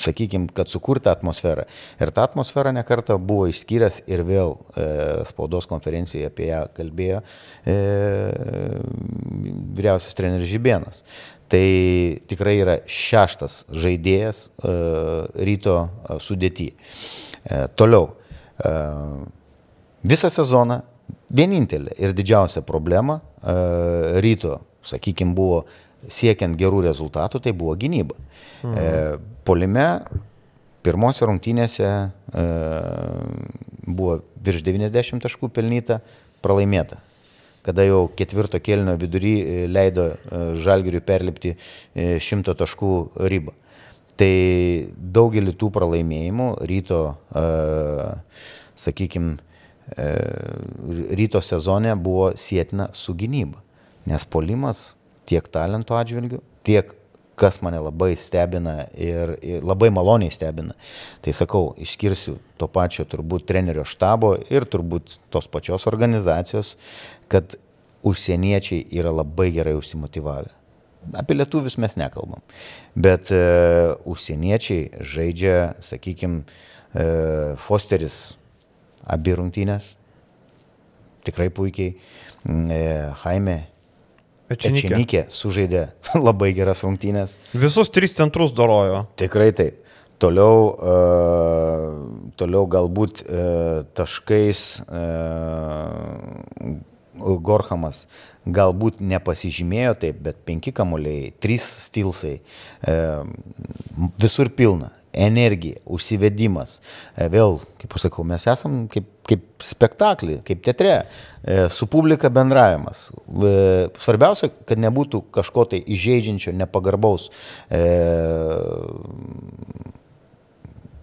sakykime, kad sukurti atmosferą. Ir tą atmosferą nekartą buvo išskyręs ir vėl e, spaudos konferencijoje apie ją kalbėjo e, vyriausias treneris Žibėnas. Tai tikrai yra šeštas žaidėjas e, ryto e, sudėti. E, toliau. E, visą sezoną vienintelė ir didžiausia problema e, ryto, sakykime, buvo siekiant gerų rezultatų, tai buvo gynyba. Mhm. E, polime pirmose rungtynėse e, buvo virš 90 taškų pelnyta, pralaimėta. Kada jau ketvirto kelnio vidury e, leido Žalgiriui perlipti 100 e, taškų ribą. Tai daugelį tų pralaimėjimų ryto, sakykime, ryto sezone buvo sėtina su gynyba. Nes polimas tiek talento atžvilgių, tiek kas mane labai stebina ir, ir labai maloniai stebina. Tai sakau, išskirsiu to pačio turbūt trenerio štabo ir turbūt tos pačios organizacijos, kad užsieniečiai yra labai gerai užsimotivavę. Apie lietuvius mes nekalbam. Bet e, užsieniečiai žaidžia, sakykime, e, Fosteris abi rungtynės. Tikrai puikiai. E, Jaime Ečenikė. Ečenikė sužaidė labai geras rungtynės. Visus tris centrus dorojo. Tikrai taip. Toliau, uh, toliau galbūt uh, taškais uh, Gorhamas galbūt nepasižymėjo taip, bet penki kamuoliai, trys stilsai, visur pilna energija, užsivedimas. E, vėl, kaip aš sakau, mes esam kaip, kaip spektaklį, kaip teatre, e, su publika bendravimas. E, svarbiausia, kad nebūtų kažko tai įžeidžiančio, nepagarbaus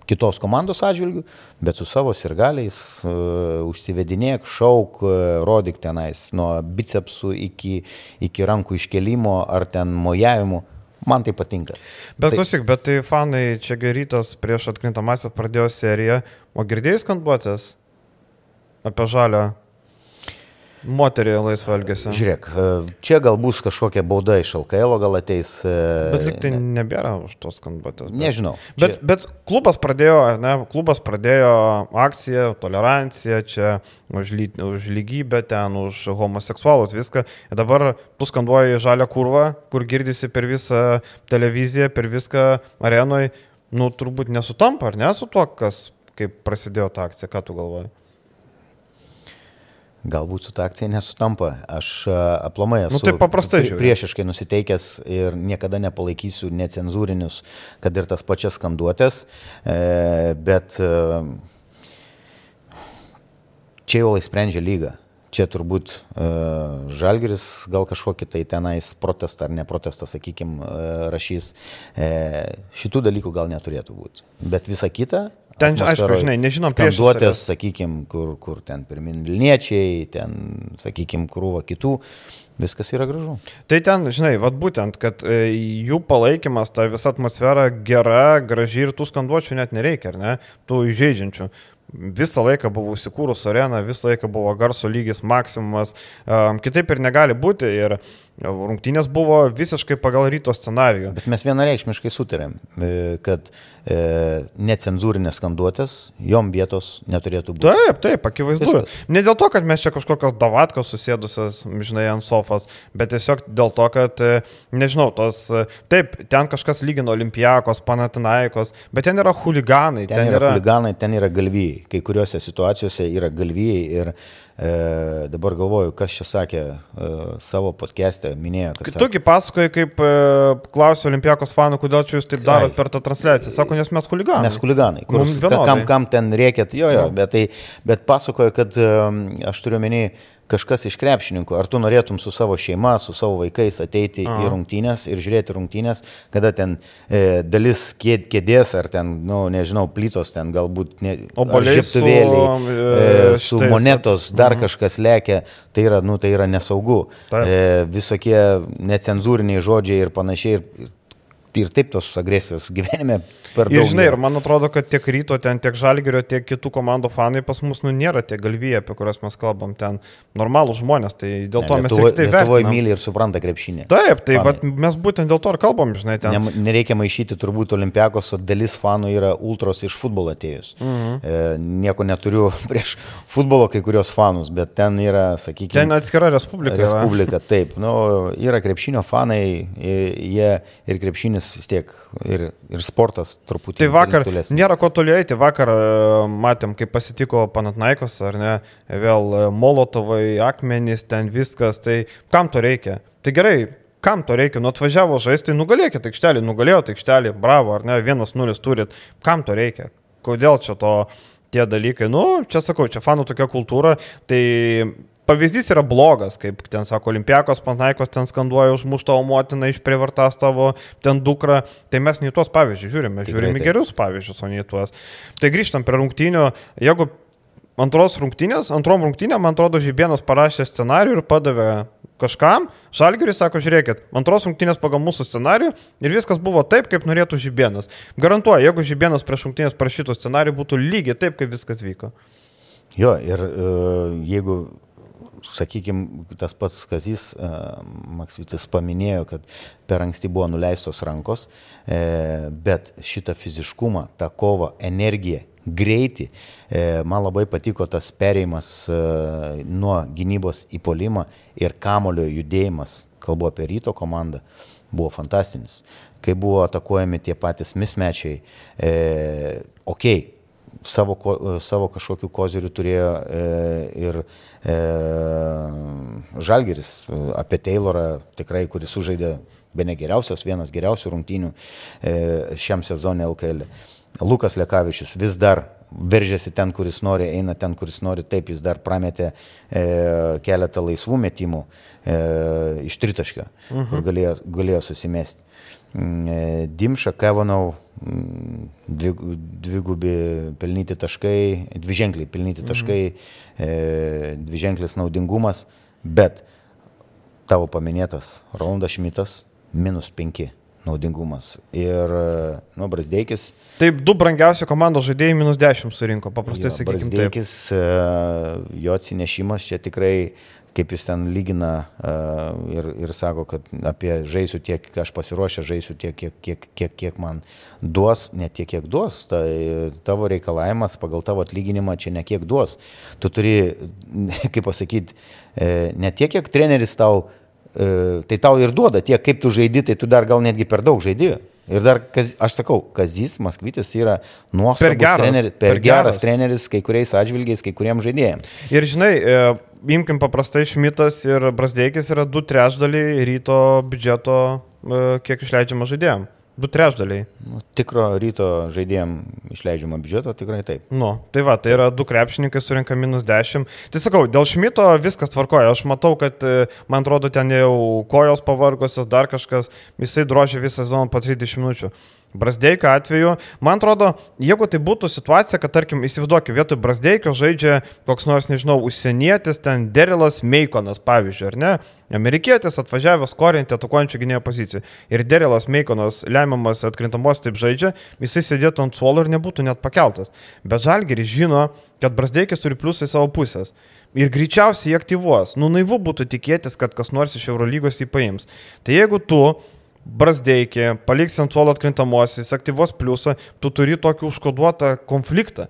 kitos komandos atžvilgių, bet su savo sirgaliais uh, užsivedinėk, šauk, uh, rodyk tenais nuo bicepsų iki, iki rankų iškelimo ar ten mojavimo. Man tai patinka. Bet tai... klausyk, bet tai fanai čia gerytas prieš atkrintamasis pradėjo seriją, o girdėjai skanduotės apie žalę moterį laisvą elgesį. Žiūrėk, e, čia gal bus kažkokia bauda iš LKL, gal ateis. E, bet liktai ne, nebėra už tos skambatės. Bet, Nežinau. Bet, čia... bet klubas pradėjo, ne, klubas pradėjo akciją, toleranciją, čia už, ly, už lygybę, ten už homoseksualus, viską. Ir dabar tu skanduoji žalę kurvą, kur girdisi per visą televiziją, per viską arenoje. Nu, turbūt nesutampa, ar ne, su tuo, kas, kaip prasidėjo ta akcija, ką tu galvoji? Galbūt su ta akcija nesutampa. Aš aplamai esu nu, tai paprastai, pri, priešiškai nusiteikęs ir niekada nepalaikysiu necenzūrinius, kad ir tas pačias skanduotės, e, bet e, čia jau lai sprendžia lyga. Čia turbūt uh, Žalgiris gal kažkokį tai tenais protestą ar ne protestą, sakykime, uh, rašys. Uh, šitų dalykų gal neturėtų būti. Bet visa kita Ten, aišku, žinai, nežinom prieš. Skanduotės, sakykime, kur, kur ten pirmin Vilniečiai, ten, sakykime, krūva kitų. Viskas yra gražu. Tai ten, žinai, vad būtent, kad e, jų palaikymas, ta visa atmosfera gera, graži ir tų skanduočių net nereikia, ar ne? Tų įžeidžiančių visą laiką buvo įsikūrus arena, visą laiką buvo garso lygis maksimumas, kitaip ir negali būti ir rungtynės buvo visiškai pagal ryto scenarijų. Bet mes vienareikšmiškai sutarėm, e, kad e, necenzūrinės skanduotės, jom vietos neturėtų būti. Taip, taip, akivaizdu. Viskas. Ne dėl to, kad mes čia kažkokios davatkos susėdusios, žinai, ant sofas, bet tiesiog dėl to, kad, e, nežinau, tos, taip, ten kažkas lygino olimpijakos, panatinaikos, bet ten yra huliganai. Ten, ten yra, yra huliganai, ten yra galvijai kai kuriuose situacijose yra galvijai ir e, dabar galvoju, kas čia sakė e, savo podcast'e, minėjo, kad... Tugi pasakoja, kaip e, klausė olimpijakos fanų, kodėl čia jūs taip darot per tą transliaciją. Sako, nes mes huliganai. Mes huliganai. Kur, kam, kam ten reikėt, jo, jo, bet, tai, bet pasakoja, kad e, aš turiu menį, kažkas iš krepšininkų, ar tu norėtum su savo šeima, su savo vaikais ateiti Aha. į rungtynės ir žiūrėti rungtynės, kada ten e, dalis kėd, kėdės ar ten, nu, nežinau, plytos ten galbūt, ne, žieptuvėliai, su, e, su šitais, monetos, dar mhm. kažkas lėkia, tai yra, nu, tai yra nesaugu. Taip. E, visokie necenzūriniai žodžiai ir panašiai. Ir, ir taip tos agresijos gyvenime per daug. Ir žinai, ir man atrodo, kad tiek ryto ten, tiek žalgerio, tiek kitų komandų fanai pas mus, nu, nėra tie galvijai, apie kuriuos mes kalbam, ten normalūs žmonės, tai dėl to Ne, mes Lietuvoj- ir tai Lietuvoje myli ir supranta krepšinį. Taip, tai mes būtent dėl to ir kalbam, žinai, ten. Ne, nereikia maišyti turbūt olimpiakos, dalis fanų yra ultros iš futbolo atėjus. Mhm. E, nieko neturiu prieš futbolo kai kurios fanus, bet ten yra, sakykime, Ten atskira respublika. va. Respublika, taip. Nu, yra krepšinio fanai, jie ir krepšinis vis tiek, ir, ir sportas truputį. Tai vakar nėra ko toliai, tai vakar e, matėm, kaip pasitiko Panatnaikos, ar ne, vėl e, Molotovai, akmenys, ten viskas, tai kam to reikia? Tai gerai, kam to reikia? Nu atvažiavo žaisti, nugalėkite aikštelį, nugalėjo aikštelį, bravo, ar ne, vienas nulis turit, kam to reikia? Kodėl čia to tie dalykai? Nu, čia sakau, čia fanų tokia kultūra, tai pavyzdys yra blogas, kaip ten sako Olimpiakos, Pantaikos ten skanduoja užmuš tavo motiną, išprievartas tavo ten dukrą, tai mes ne tuos pavyzdžius žiūrime, žiūrime taip. gerus pavyzdžius, o ne tuos. Tai grįžtam prie rungtynių, jeigu antros rungtynės, antrom rungtynėm, man atrodo, Žibienas parašė scenarių ir padavė kažkam, Žalgiris sako, žiūrėkit, antros rungtynės pagal mūsų scenarių ir viskas buvo taip, kaip norėtų Žibienas. Garantuoju, jeigu Žibienas prieš rungtynės parašytų scenarių, būtų lygiai taip, kaip viskas vyko. Jo, ir uh, jeigu, sakykime, tas pats Kazys uh, Maksvitis paminėjo, kad per anksti buvo nuleistos rankos, e, bet šitą fiziškumą, tą kovą, energiją, greitį, e, man labai patiko tas perėjimas e, nuo gynybos į polimą ir kamulio judėjimas, kalbu apie ryto komandą, buvo fantastinis. Kai buvo atakuojami tie patys mismečiai, e, okei, okay, savo, ko- savo kažkokių kozirių turėjo e, ir e, Žalgeris e, apie Taylorą, tikrai, kuris sužaidė be ne geriausios, vienas geriausių rungtynių e, šiam sezonui LKL. Lukas Lekavičius vis dar veržėsi ten, kuris nori, eina ten, kuris nori, taip jis dar prametė e, keletą laisvų metimų e, iš tritaškio, uh -huh. kur galėjo, galėjo susimesti. Mm, e, Dimša, Kevanau, dvigubi pelnyti taškai, dviženkliai pelnyti taškai, e, dviženklis naudingumas, bet tavo paminėtas Rolandas Šmitas minus 5 naudingumas. Ir, e, nu, Brasdeikis, Taip, du brangiausi komandos žaidėjai minus 10 surinko, paprastai sakykime. Brazdėkis, e, jo atsinešimas čia tikrai, kaip jis ten lygina e, ir, ir sako, kad apie žaisiu tiek, aš pasiruošęs žaisiu tiek, kiek, kiek, kiek, kiek man duos, ne tiek, kiek duos. Tai tavo reikalavimas pagal tavo atlyginimą čia ne kiek duos. Tu turi, kaip pasakyti, ne tiek, kiek treneris tau, e, tai tau ir duoda, tiek kaip tu žaidi, tai tu dar gal netgi per daug žaidi. Ir dar, kaz, aš sakau, Kazis Maskvitis yra nuostabus Per geras, treneris, per, per geras geras. treneris kai kuriais atžvilgiais, kai kuriems žaidėjams. Ir žinai, e, imkim paprastai Šmitas ir Brasdeikis yra du trečdaliai ryto biudžeto, e, kiek išleidžiama žaidėjim. Du trečdaliai. Nu, tikro ryto žaidėjams išleidžiama biudžeto tikrai taip. Nu, tai va, tai yra du krepšininkai surinka minus 10. Tai sakau, dėl Šmito viskas tvarkoja. Aš matau, kad, e, man atrodo, ten jau kojos pavargosios, dar kažkas, jisai drožia visą sezoną po 30 minučių. Brasdeikio atveju, man atrodo, jeigu tai būtų situacija, kad, tarkim, įsivaizduokime, vietoj Brasdeikio žaidžia koks nors, nežinau, užsienietis, ten Derilas Meikonas, pavyzdžiui, ar ne? Amerikietis atvažiavęs korinti atakuojančių gynėjo pozicijų. Ir Derilas Meikonas, lemiamas atkrintamos taip žaidžia, jisai sėdėtų ant suolo ir nebūtų net pakeltas. Bet Žalgeris žino, kad Brasdeikis turi pliusai savo pusės. Ir greičiausiai jį aktyvuos. Nu, naivu būtų tikėtis, kad kas nors iš Eurolygos jį paims. Tai jeigu tu Brasdeikį, paliks ant suolo atkrintamosios, aktyvos pliusą, tu turi tokį užkoduotą konfliktą.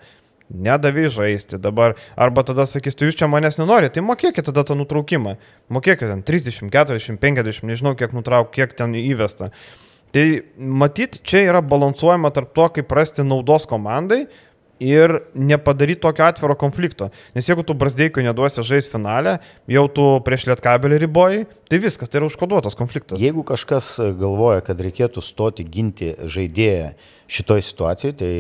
Nedavai žaisti dabar. Arba tada sakys, tu jūs čia manęs nenorite, tai mokėkite tada tą nutraukimą. Mokėkite ten 30, 40, 50, nežinau kiek nutrauk, kiek ten įvesta. Tai matyt, čia yra balansuojama tarp to, kaip rasti naudos komandai ir nepadaryti tokio atviro konflikto. Nes jeigu tu Brasdeikio neduosi žaisti finale, jau tu prieš lietkabelį riboji, tai viskas, tai yra užkoduotas konfliktas. Jeigu kažkas galvoja, kad reikėtų stoti ginti žaidėją šitoj situacijoje, tai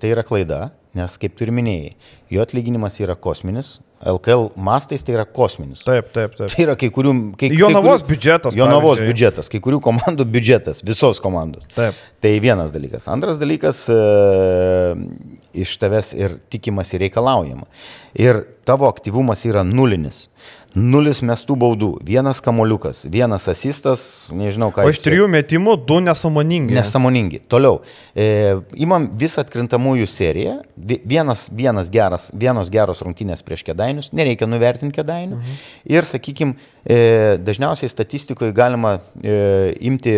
tai yra klaida, nes kaip tu ir minėjai, jo atlyginimas yra kosminis, LKL mastais tai yra kosminis. Taip, taip, taip. Tai yra kai kurių... Kai, Jonavos kai kurių, biudžetas, Jonavos pavyzdžiui. biudžetas, kai kurių komandų biudžetas, visos komandos. Taip. Tai vienas dalykas. Antras dalykas, e, iš tavęs ir tikimasi reikalaujama. Ir tavo aktyvumas yra nulinis. Nulis mestų baudų, vienas kamoliukas, vienas asistas, nežinau ką. O iš trijų metimų du nesamoningi. Nesamoningi. Toliau. E, imam visą atkrintamųjų seriją. Vienas, vienas geras, vienos geros rungtynės prieš kedainius, nereikia nuvertinti kedainių. Mhm. Ir, sakykime, dažniausiai statistikoje galima e, imti,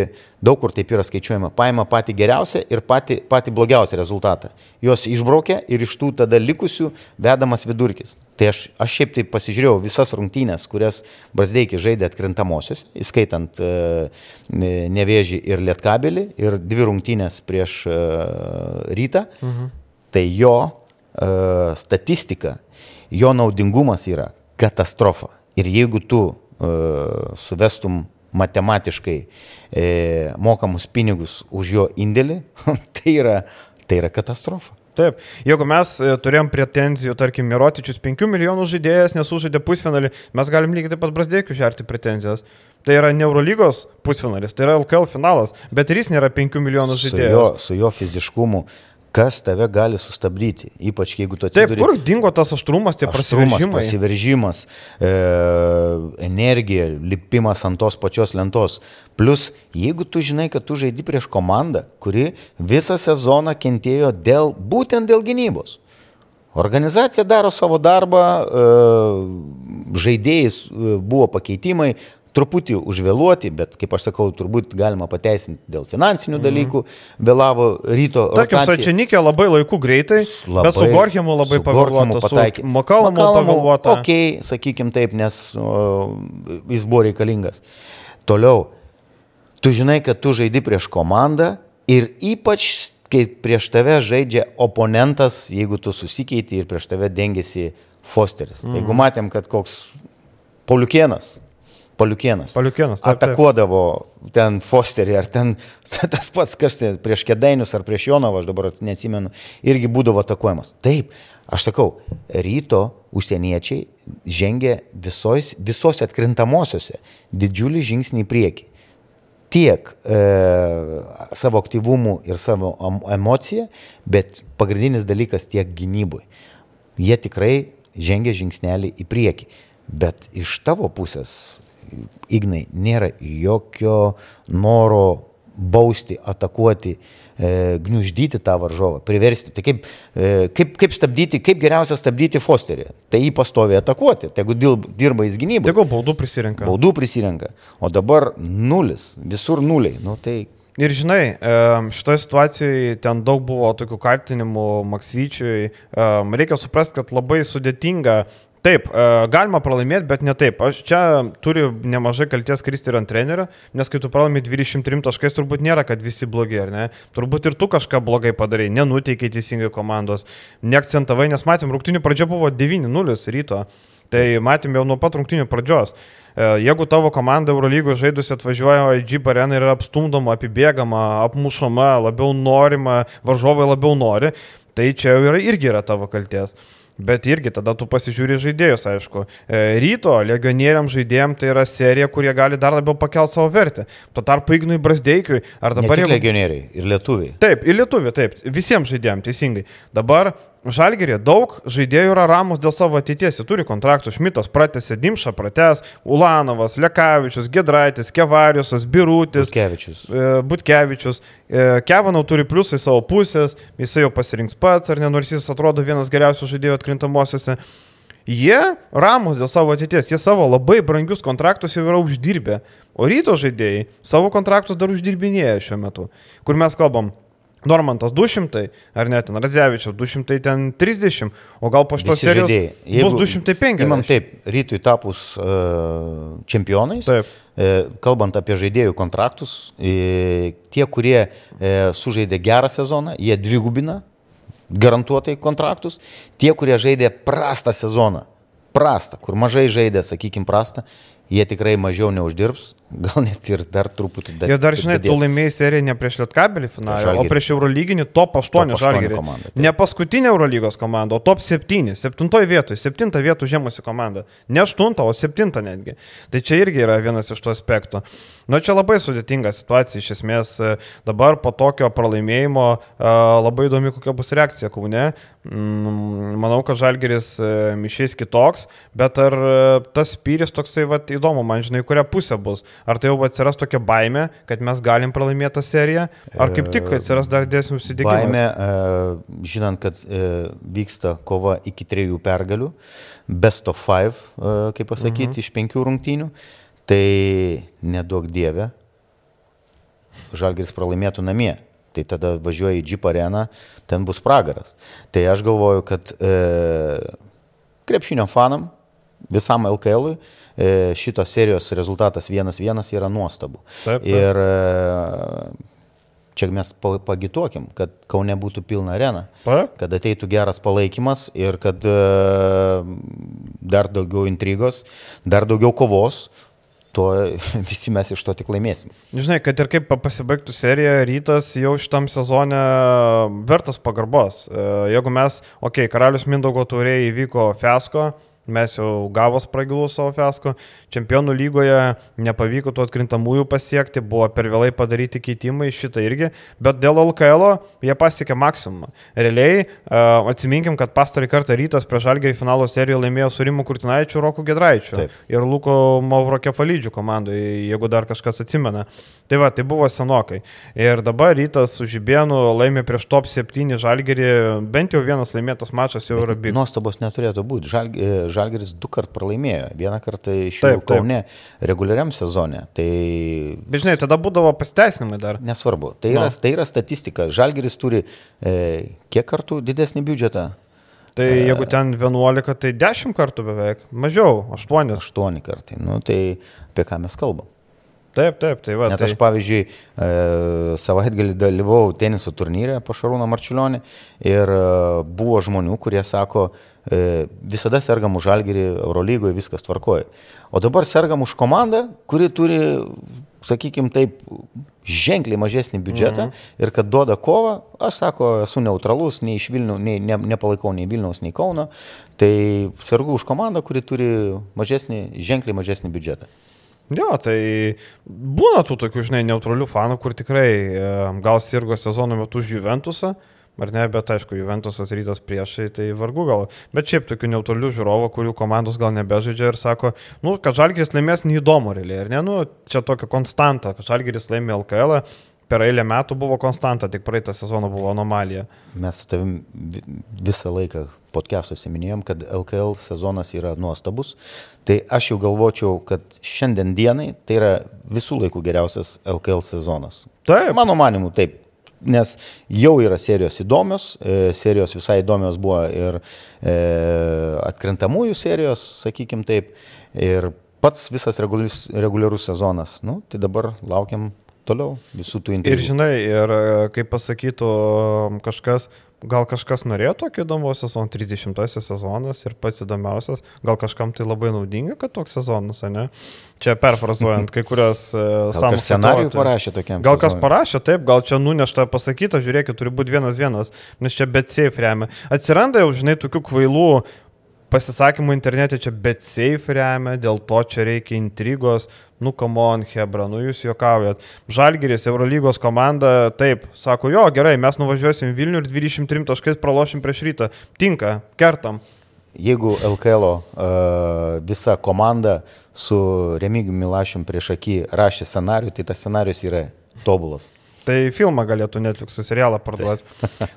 daug kur taip yra skaičiuojama, paima patį geriausią ir patį, patį blogiausią rezultatą. Juos išbraukia ir iš tų tada likusių vedamas vidurkis. Tai aš, aš šiaip taip pasižiūrėjau visas rungtynės, kurias Brasdeikis žaidė atkrintamosios, įskaitant uh, Nevėžį ir Lietkabelį, ir dvi rungtynės prieš uh, Rytą. Mhm. Tai jo uh, statistika, jo naudingumas yra katastrofa. Ir jeigu tu suvestum matematiškai e, mokamus pinigus už jo indėlį, tai yra, tai yra katastrofa. Taip, jeigu mes e, turėjom pretenzijų, tarkim, Mirotičius 5 milijonų žaidėjas nesužaidė pusfinalį, mes galim lygiai taip pat Brasdėkių žerti pretenzijas. Tai yra Neurolygos pusfinalis, tai yra LKL finalas, bet ir jis nėra 5 milijonų žaidėjas. Su jo, su jo fiziškumu, kas tave gali sustabdyti, ypač jeigu tu atsiduri. Taip, kur dingo tas aštrumas, tie aštrumas, prasiveržimas? Prasiveržimas, e, energija, lipimas ant tos pačios lentos. Plus, jeigu tu žinai, kad tu žaidži prieš komandą, kuri visą sezoną kentėjo dėl, būtent dėl gynybos. Organizacija daro savo darbą, e, žaidėjais e, buvo pakeitimai, truputį užvėluoti, bet kaip aš sakau, turbūt galima pateisinti dėl finansinių mhm. dalykų, vėlavo ryto. Tarkim, Sačianikė labai laiku greitai, labai, bet su Gorkimu labai pavėluota. Makalamu pavėluota. Ok, sakykim taip, nes o, jis buvo reikalingas. Toliau, tu žinai, kad tu žaidi prieš komandą ir ypač kai prieš tave žaidžia oponentas, jeigu tu susikeiti ir prieš tave dengiasi Fosteris. Mm. Jeigu matėm, kad koks Pauliukienas Paliukienas. Paliukienas. Taip, atakuodavo taip. ten Fosterį, ar ten tas pats, kas prieš Kedainius ar prieš Jonovą, aš dabar neatsimenu, irgi būdavo atakuojamas. Taip, aš sakau, ryto užsieniečiai žengia visos, visos atkrintamosiose didžiulį žingsnį į priekį. Tiek e, savo aktyvumu ir savo emociją, bet pagrindinis dalykas tiek gynybui. Jie tikrai žengia žingsnelį į priekį. Bet iš tavo pusės Ignai, nėra jokio noro bausti, atakuoti, e, gniuždyti tą varžovą, priversti. Tai kaip, e, kaip, kaip stabdyti, kaip geriausia stabdyti Fosterį? Tai jį pastovi atakuoti, tai jeigu dirba jis gynybai. Tegu baudų prisirenka. Baudų prisirenka. O dabar nulis, visur nuliai. Nu, tai Ir žinai, šitoje situacijoje ten daug buvo tokių kaltinimų Maksvyčiui. Reikia suprasti, kad labai sudėtinga Taip, e, galima pralaimėti, bet ne taip. Aš čia turiu nemažai kalties kristi ir ant trenerio, nes kai tu pralaimi 23 taškais, turbūt nėra, kad visi blogi, ar ne? Turbūt ir tu kažką blogai padarai, nenuteikiai teisingai komandos, neakcentavai, nes matėm, rungtinių pradžia buvo 9-0 ryto. Tai matėm jau nuo pat rungtinių pradžios. E, jeigu tavo komanda Eurolygos žaidus atvažiuoja į Jeep areną ir yra apstumdoma, apibėgama, apmušama, labiau norima, varžovai labiau nori, tai čia jau yra, irgi yra tavo kalties. Bet irgi tada tu pasižiūri žaidėjus, aišku. E, ryto legionieriam žaidėjim tai yra serija, kurie gali dar labiau pakelti savo vertę. Tuo tarpu Ignui Brasdeikiui, ar dabar... Ne jeigu... legionieriai, ir lietuviai. Taip, ir lietuviai, taip, visiems žaidėjim, teisingai. Dabar Žalgerė daug žaidėjų yra ramus dėl savo ateities, jie turi kontraktų, Šmitas pratęsė, Dimša pratęs, Ulanovas, Lekavičius, Gedraitis, Kevariusas, Birutis, Butkevičius. E, Butkevičius. E, Kevanau turi pliusai savo pusės, jisai jau pasirinks pats, ar ne, nors jis atrodo vienas geriausių žaidėjų atkrintamosiose. Jie ramus dėl savo ateities, jie savo labai brangius kontraktus jau yra uždirbę, o ryto žaidėjai savo kontraktus dar uždirbinėja šiuo metu, kur mes kalbam Normantas 200, ar net Radzevičius 230, o gal po šitos serijos bus 250. Imam taip, rytui tapus uh, čempionais, taip. uh, kalbant apie žaidėjų kontraktus, uh, tie, kurie uh, sužaidė gerą sezoną, jie dvigubina garantuotai kontraktus, tie, kurie žaidė prastą sezoną, prastą, kur mažai žaidė, sakykime, prastą, jie tikrai mažiau neuždirbs, gal net ir dar truputį dar. Ir dar, žinai, tu laimėjai seriją ne prieš Lietkabelį finalą, o prieš Eurolyginį top 8 žalgerį. Ne paskutinė Eurolygos komanda, o top 7, 7 vietoje, 7 vietų žemusi komanda. Ne 8, o 7 netgi. Tai čia irgi yra vienas iš tų aspektų. Na, nu, čia labai sudėtinga situacija, iš esmės dabar po tokio pralaimėjimo labai įdomi, kokia bus reakcija Kaune. Mm, manau, kad Žalgeris išės kitoks, bet ar tas spyris toksai, va, įdomu, man žinai, kuria pusė bus. Ar tai jau atsiras tokia baime, kad mes galim pralaimėti tą seriją, ar kaip tik atsiras dar dėsnių užsidėgymas? Baime, e, žinant, kad e, vyksta kova iki trijų pergalių, best of five, e, kaip pasakyti, mhm. iš penkių rungtynių, tai nedaug dievė, Žalgeris pralaimėtų namie. Tai tada važiuoja į Jeep areną, ten bus pragaras. Tai aš galvoju, kad e, krepšinio fanam, visam LKL, e, šitos serijos rezultatas 1-1 yra nuostabu. Taip, taip. Ir e, čia mes pagituokim, kad Kaune būtų pilna arena, taip. kad ateitų geras palaikymas ir kad e, dar daugiau intrigos, dar daugiau kovos, tuo visi mes iš to tik laimėsim. Žinai, kad ir kaip pasibaigtų serija, rytas jau šitam sezone vertas pagarbos. Jeigu mes, okei, okay, karalius Mindaugo turėjai įvyko fiasko, mes jau gavos pragilų savo fiasko, čempionų lygoje nepavyko tų atkrintamųjų pasiekti, buvo per vėlai padaryti keitimai šitą irgi, bet dėl LKL jie pasiekė maksimumą. Realiai, atsiminkim, kad pastarį kartą rytas prieš Algerį finalo seriją laimėjo su Rimu Kurtinaičiu, Roku Gedraičiu Taip. ir Luko Mauro Kefalydžių komandai, jeigu dar kažkas atsimena. Tai va, tai buvo senokai. Ir dabar rytas su Žibėnu laimė prieš top 7 Žalgerį, bent jau vienas laimėtas mačas jau yra bėgęs. Nuostabos neturėtų būti. Žalgerį Žalgeris du kart pralaimėjo. Vieną kartą iš jų Kaune reguliariam sezone. Tai... Bet žinai, tada būdavo pasteisinimai dar. Nesvarbu. Tai yra, no. tai yra statistika. Žalgeris turi e, kiek kartų didesnį biudžetą? Tai e, jeigu ten 11, tai 10 kartų beveik. Mažiau, 8. 8 kartai. Nu, tai apie ką mes kalbam? Taip, taip, tai va. Net tai... aš, pavyzdžiui, e, savaitgalį dalyvau teniso turnyre po Šarūną Marčiulionį ir e, buvo žmonių, kurie sako, visada sergam už Algerį Eurolygoje, viskas tvarkoja. O dabar sergam už komandą, kuri turi, sakykime taip, ženkliai mažesnį biudžetą mhm. ir kad duoda kovą, aš sako, esu neutralus, nei iš Vilnių, nei, ne, nepalaikau nei Vilniaus, nei Kauno, tai sergu už komandą, kuri turi mažesnį, ženkliai mažesnį biudžetą. Jo, tai būna tų tokių, žinai, neutralių fanų, kur tikrai e, gal sirgo sezono metu už Juventusą, ar ne, bet aišku, Juventusas rytas priešai, tai vargu gal. Bet šiaip tokių neutralių žiūrovų, kurių komandos gal nebežaidžia ir sako, nu, kad Žalgiris laimės neįdomu realiai, ar ne, nu, čia tokia konstanta, kad Žalgiris laimė LKL, per eilę metų buvo konstanta, tik praeitą sezoną buvo anomalija. Mes su tavim visą laiką podcastuose minėjom, kad LKL sezonas yra nuostabus, tai aš jau galvočiau, kad šiandien dienai tai yra visų laikų geriausias LKL sezonas. Taip. Mano manimu, taip. Nes jau yra serijos įdomios, e, serijos visai įdomios buvo ir e, atkrentamųjų serijos, sakykim taip, ir pats visas reguliarus, reguliarus sezonas. Nu, tai dabar laukiam toliau visų tų interviu. Ir žinai, ir e, kaip pasakytų kažkas, Gal kažkas norėjo tokio įdomaus sezono, 30 sezonas ir pats įdomiausias, gal kažkam tai labai naudinga, kad toks sezonas, ne? Čia perfrazuojant kai kurias sąmokslo. Scenarijų parašė tokiam. Gal kas parašė, taip, gal čia nunešta pasakyta, žiūrėkit, turi būti vienas vienas, nes čia bet safe remia. Atsiranda jau, žinai, tokių kvailų pasisakymų internete čia bet safe remia, dėl to čia reikia intrigos. Nu, kamon, Hebra, nu jūs juokaujat. Žalgiris, Eurolygos komanda, taip, sako, jo, gerai, mes nuvažiuosim Vilnių ir 23 taškais pralošim prieš rytą. Tinka, kertam. Jeigu LKL uh, visa komanda su Remigijumi Milašium prieš akį rašė scenarių, tai tas scenarius yra tobulas. Tai filmą galėtų Netflix serialą parduoti.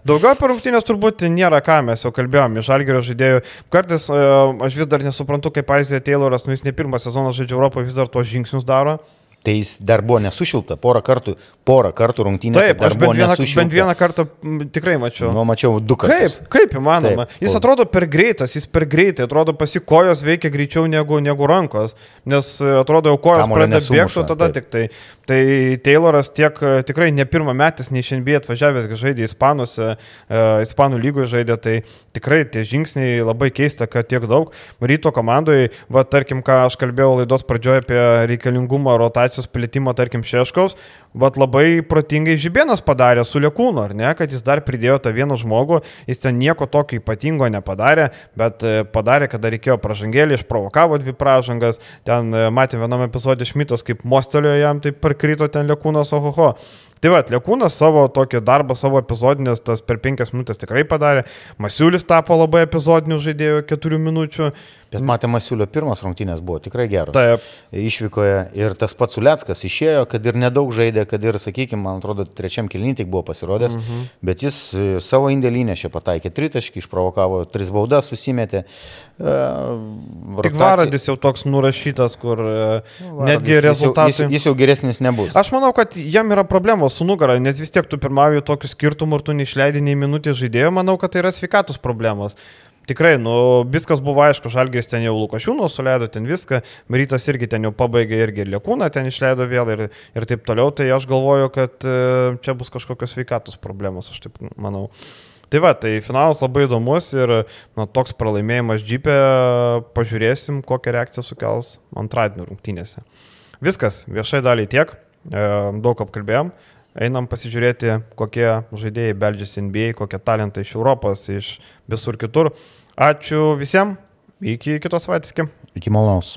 Daugiau apie rungtynės turbūt nėra ką, mes jau kalbėjome iš Algerio žaidėjų. Kartais aš vis dar nesuprantu, kaip Aizija Tayloras, nu jis ne pirmą sezoną žaidžia Europoje, vis dar tuos žingsnius daro. Tai jis dar buvo nesušilta, porą kartų, porą kartų rungtynėse. Taip, aš bent vieną, bent vieną kartą tikrai mačiau. Nu, mačiau du kartus. Kaip, kaip įmanoma? Taip, jis atrodo per greitas, jis per greitai, atrodo pasikojos veikia greičiau negu, negu rankos, nes e, atrodo jau kojos pradeda bėgti, tada taip. tik tai. Tai Tayloras tiek tikrai ne pirmą metęs, nei šiandien atvažiavęs, žaidė Ispanuose, e, Ispanų lygoje žaidė, tai tikrai tie žingsniai labai keista, kad tiek daug. Ryto komandoje, va tarkim, ką aš kalbėjau laidos pradžioje apie reikalingumą rotacijos apeliacijos plėtimo, tarkim, Šeškaus, bet labai protingai Žibėnas padarė su Liekūnu, ar ne, kad jis dar pridėjo tą vieną žmogų, jis ten nieko tokio ypatingo nepadarė, bet e, padarė, kada reikėjo pražangėlį, išprovokavo dvi pražangas, ten e, matėme viename epizode Šmitas, kaip mostelėjo jam, tai parkrito ten Liekūnas, ohoho. Tai va, Liekūnas savo tokį darbą, savo epizodinės, tas per penkias minutės tikrai padarė. Masiulis tapo labai epizodiniu žaidėju keturių minučių. Bet matė Masiulio pirmas rungtynės buvo tikrai geras. Taip. Išvykoje ir tas pats Uleckas išėjo, kad ir nedaug žaidė, kad ir, sakykime, man atrodo, trečiam kilnį tik buvo pasirodęs, mhm. bet jis e, savo indėlį nešė pataikė tritaškį, išprovokavo tris baudas, susimetė. E, tik Varadis jau toks nurašytas, kur e, Varadis, netgi rezultatai. Jis, jis, jis jau geresnis nebus. Aš manau, kad jam yra problemos su nugara, nes vis tiek tu pirmauji tokius skirtumų ir tu neišleidai nei minutės žaidėjo, manau, kad tai yra sveikatos problemos. Tikrai, nu, viskas buvo aišku, Žalgis ten jau Lukašiūnų suleido ten viską, Rytas irgi ten jau pabaigė irgi ir Liekūną ten išleido vėl ir, ir taip toliau, tai aš galvoju, kad e, čia bus kažkokios sveikatos problemos, aš taip manau. Tai va, tai finalas labai įdomus ir na, toks pralaimėjimas džipė, pažiūrėsim, kokią reakciją sukels antradienio rungtynėse. Viskas, viešai daliai tiek, e, daug apkalbėjom. Einam pasižiūrėti, kokie žaidėjai beldžiasi NBA, kokie talentai iš Europos, iš visur kitur. Ačiū visiems, iki kitos savaitės. Iki malonaus.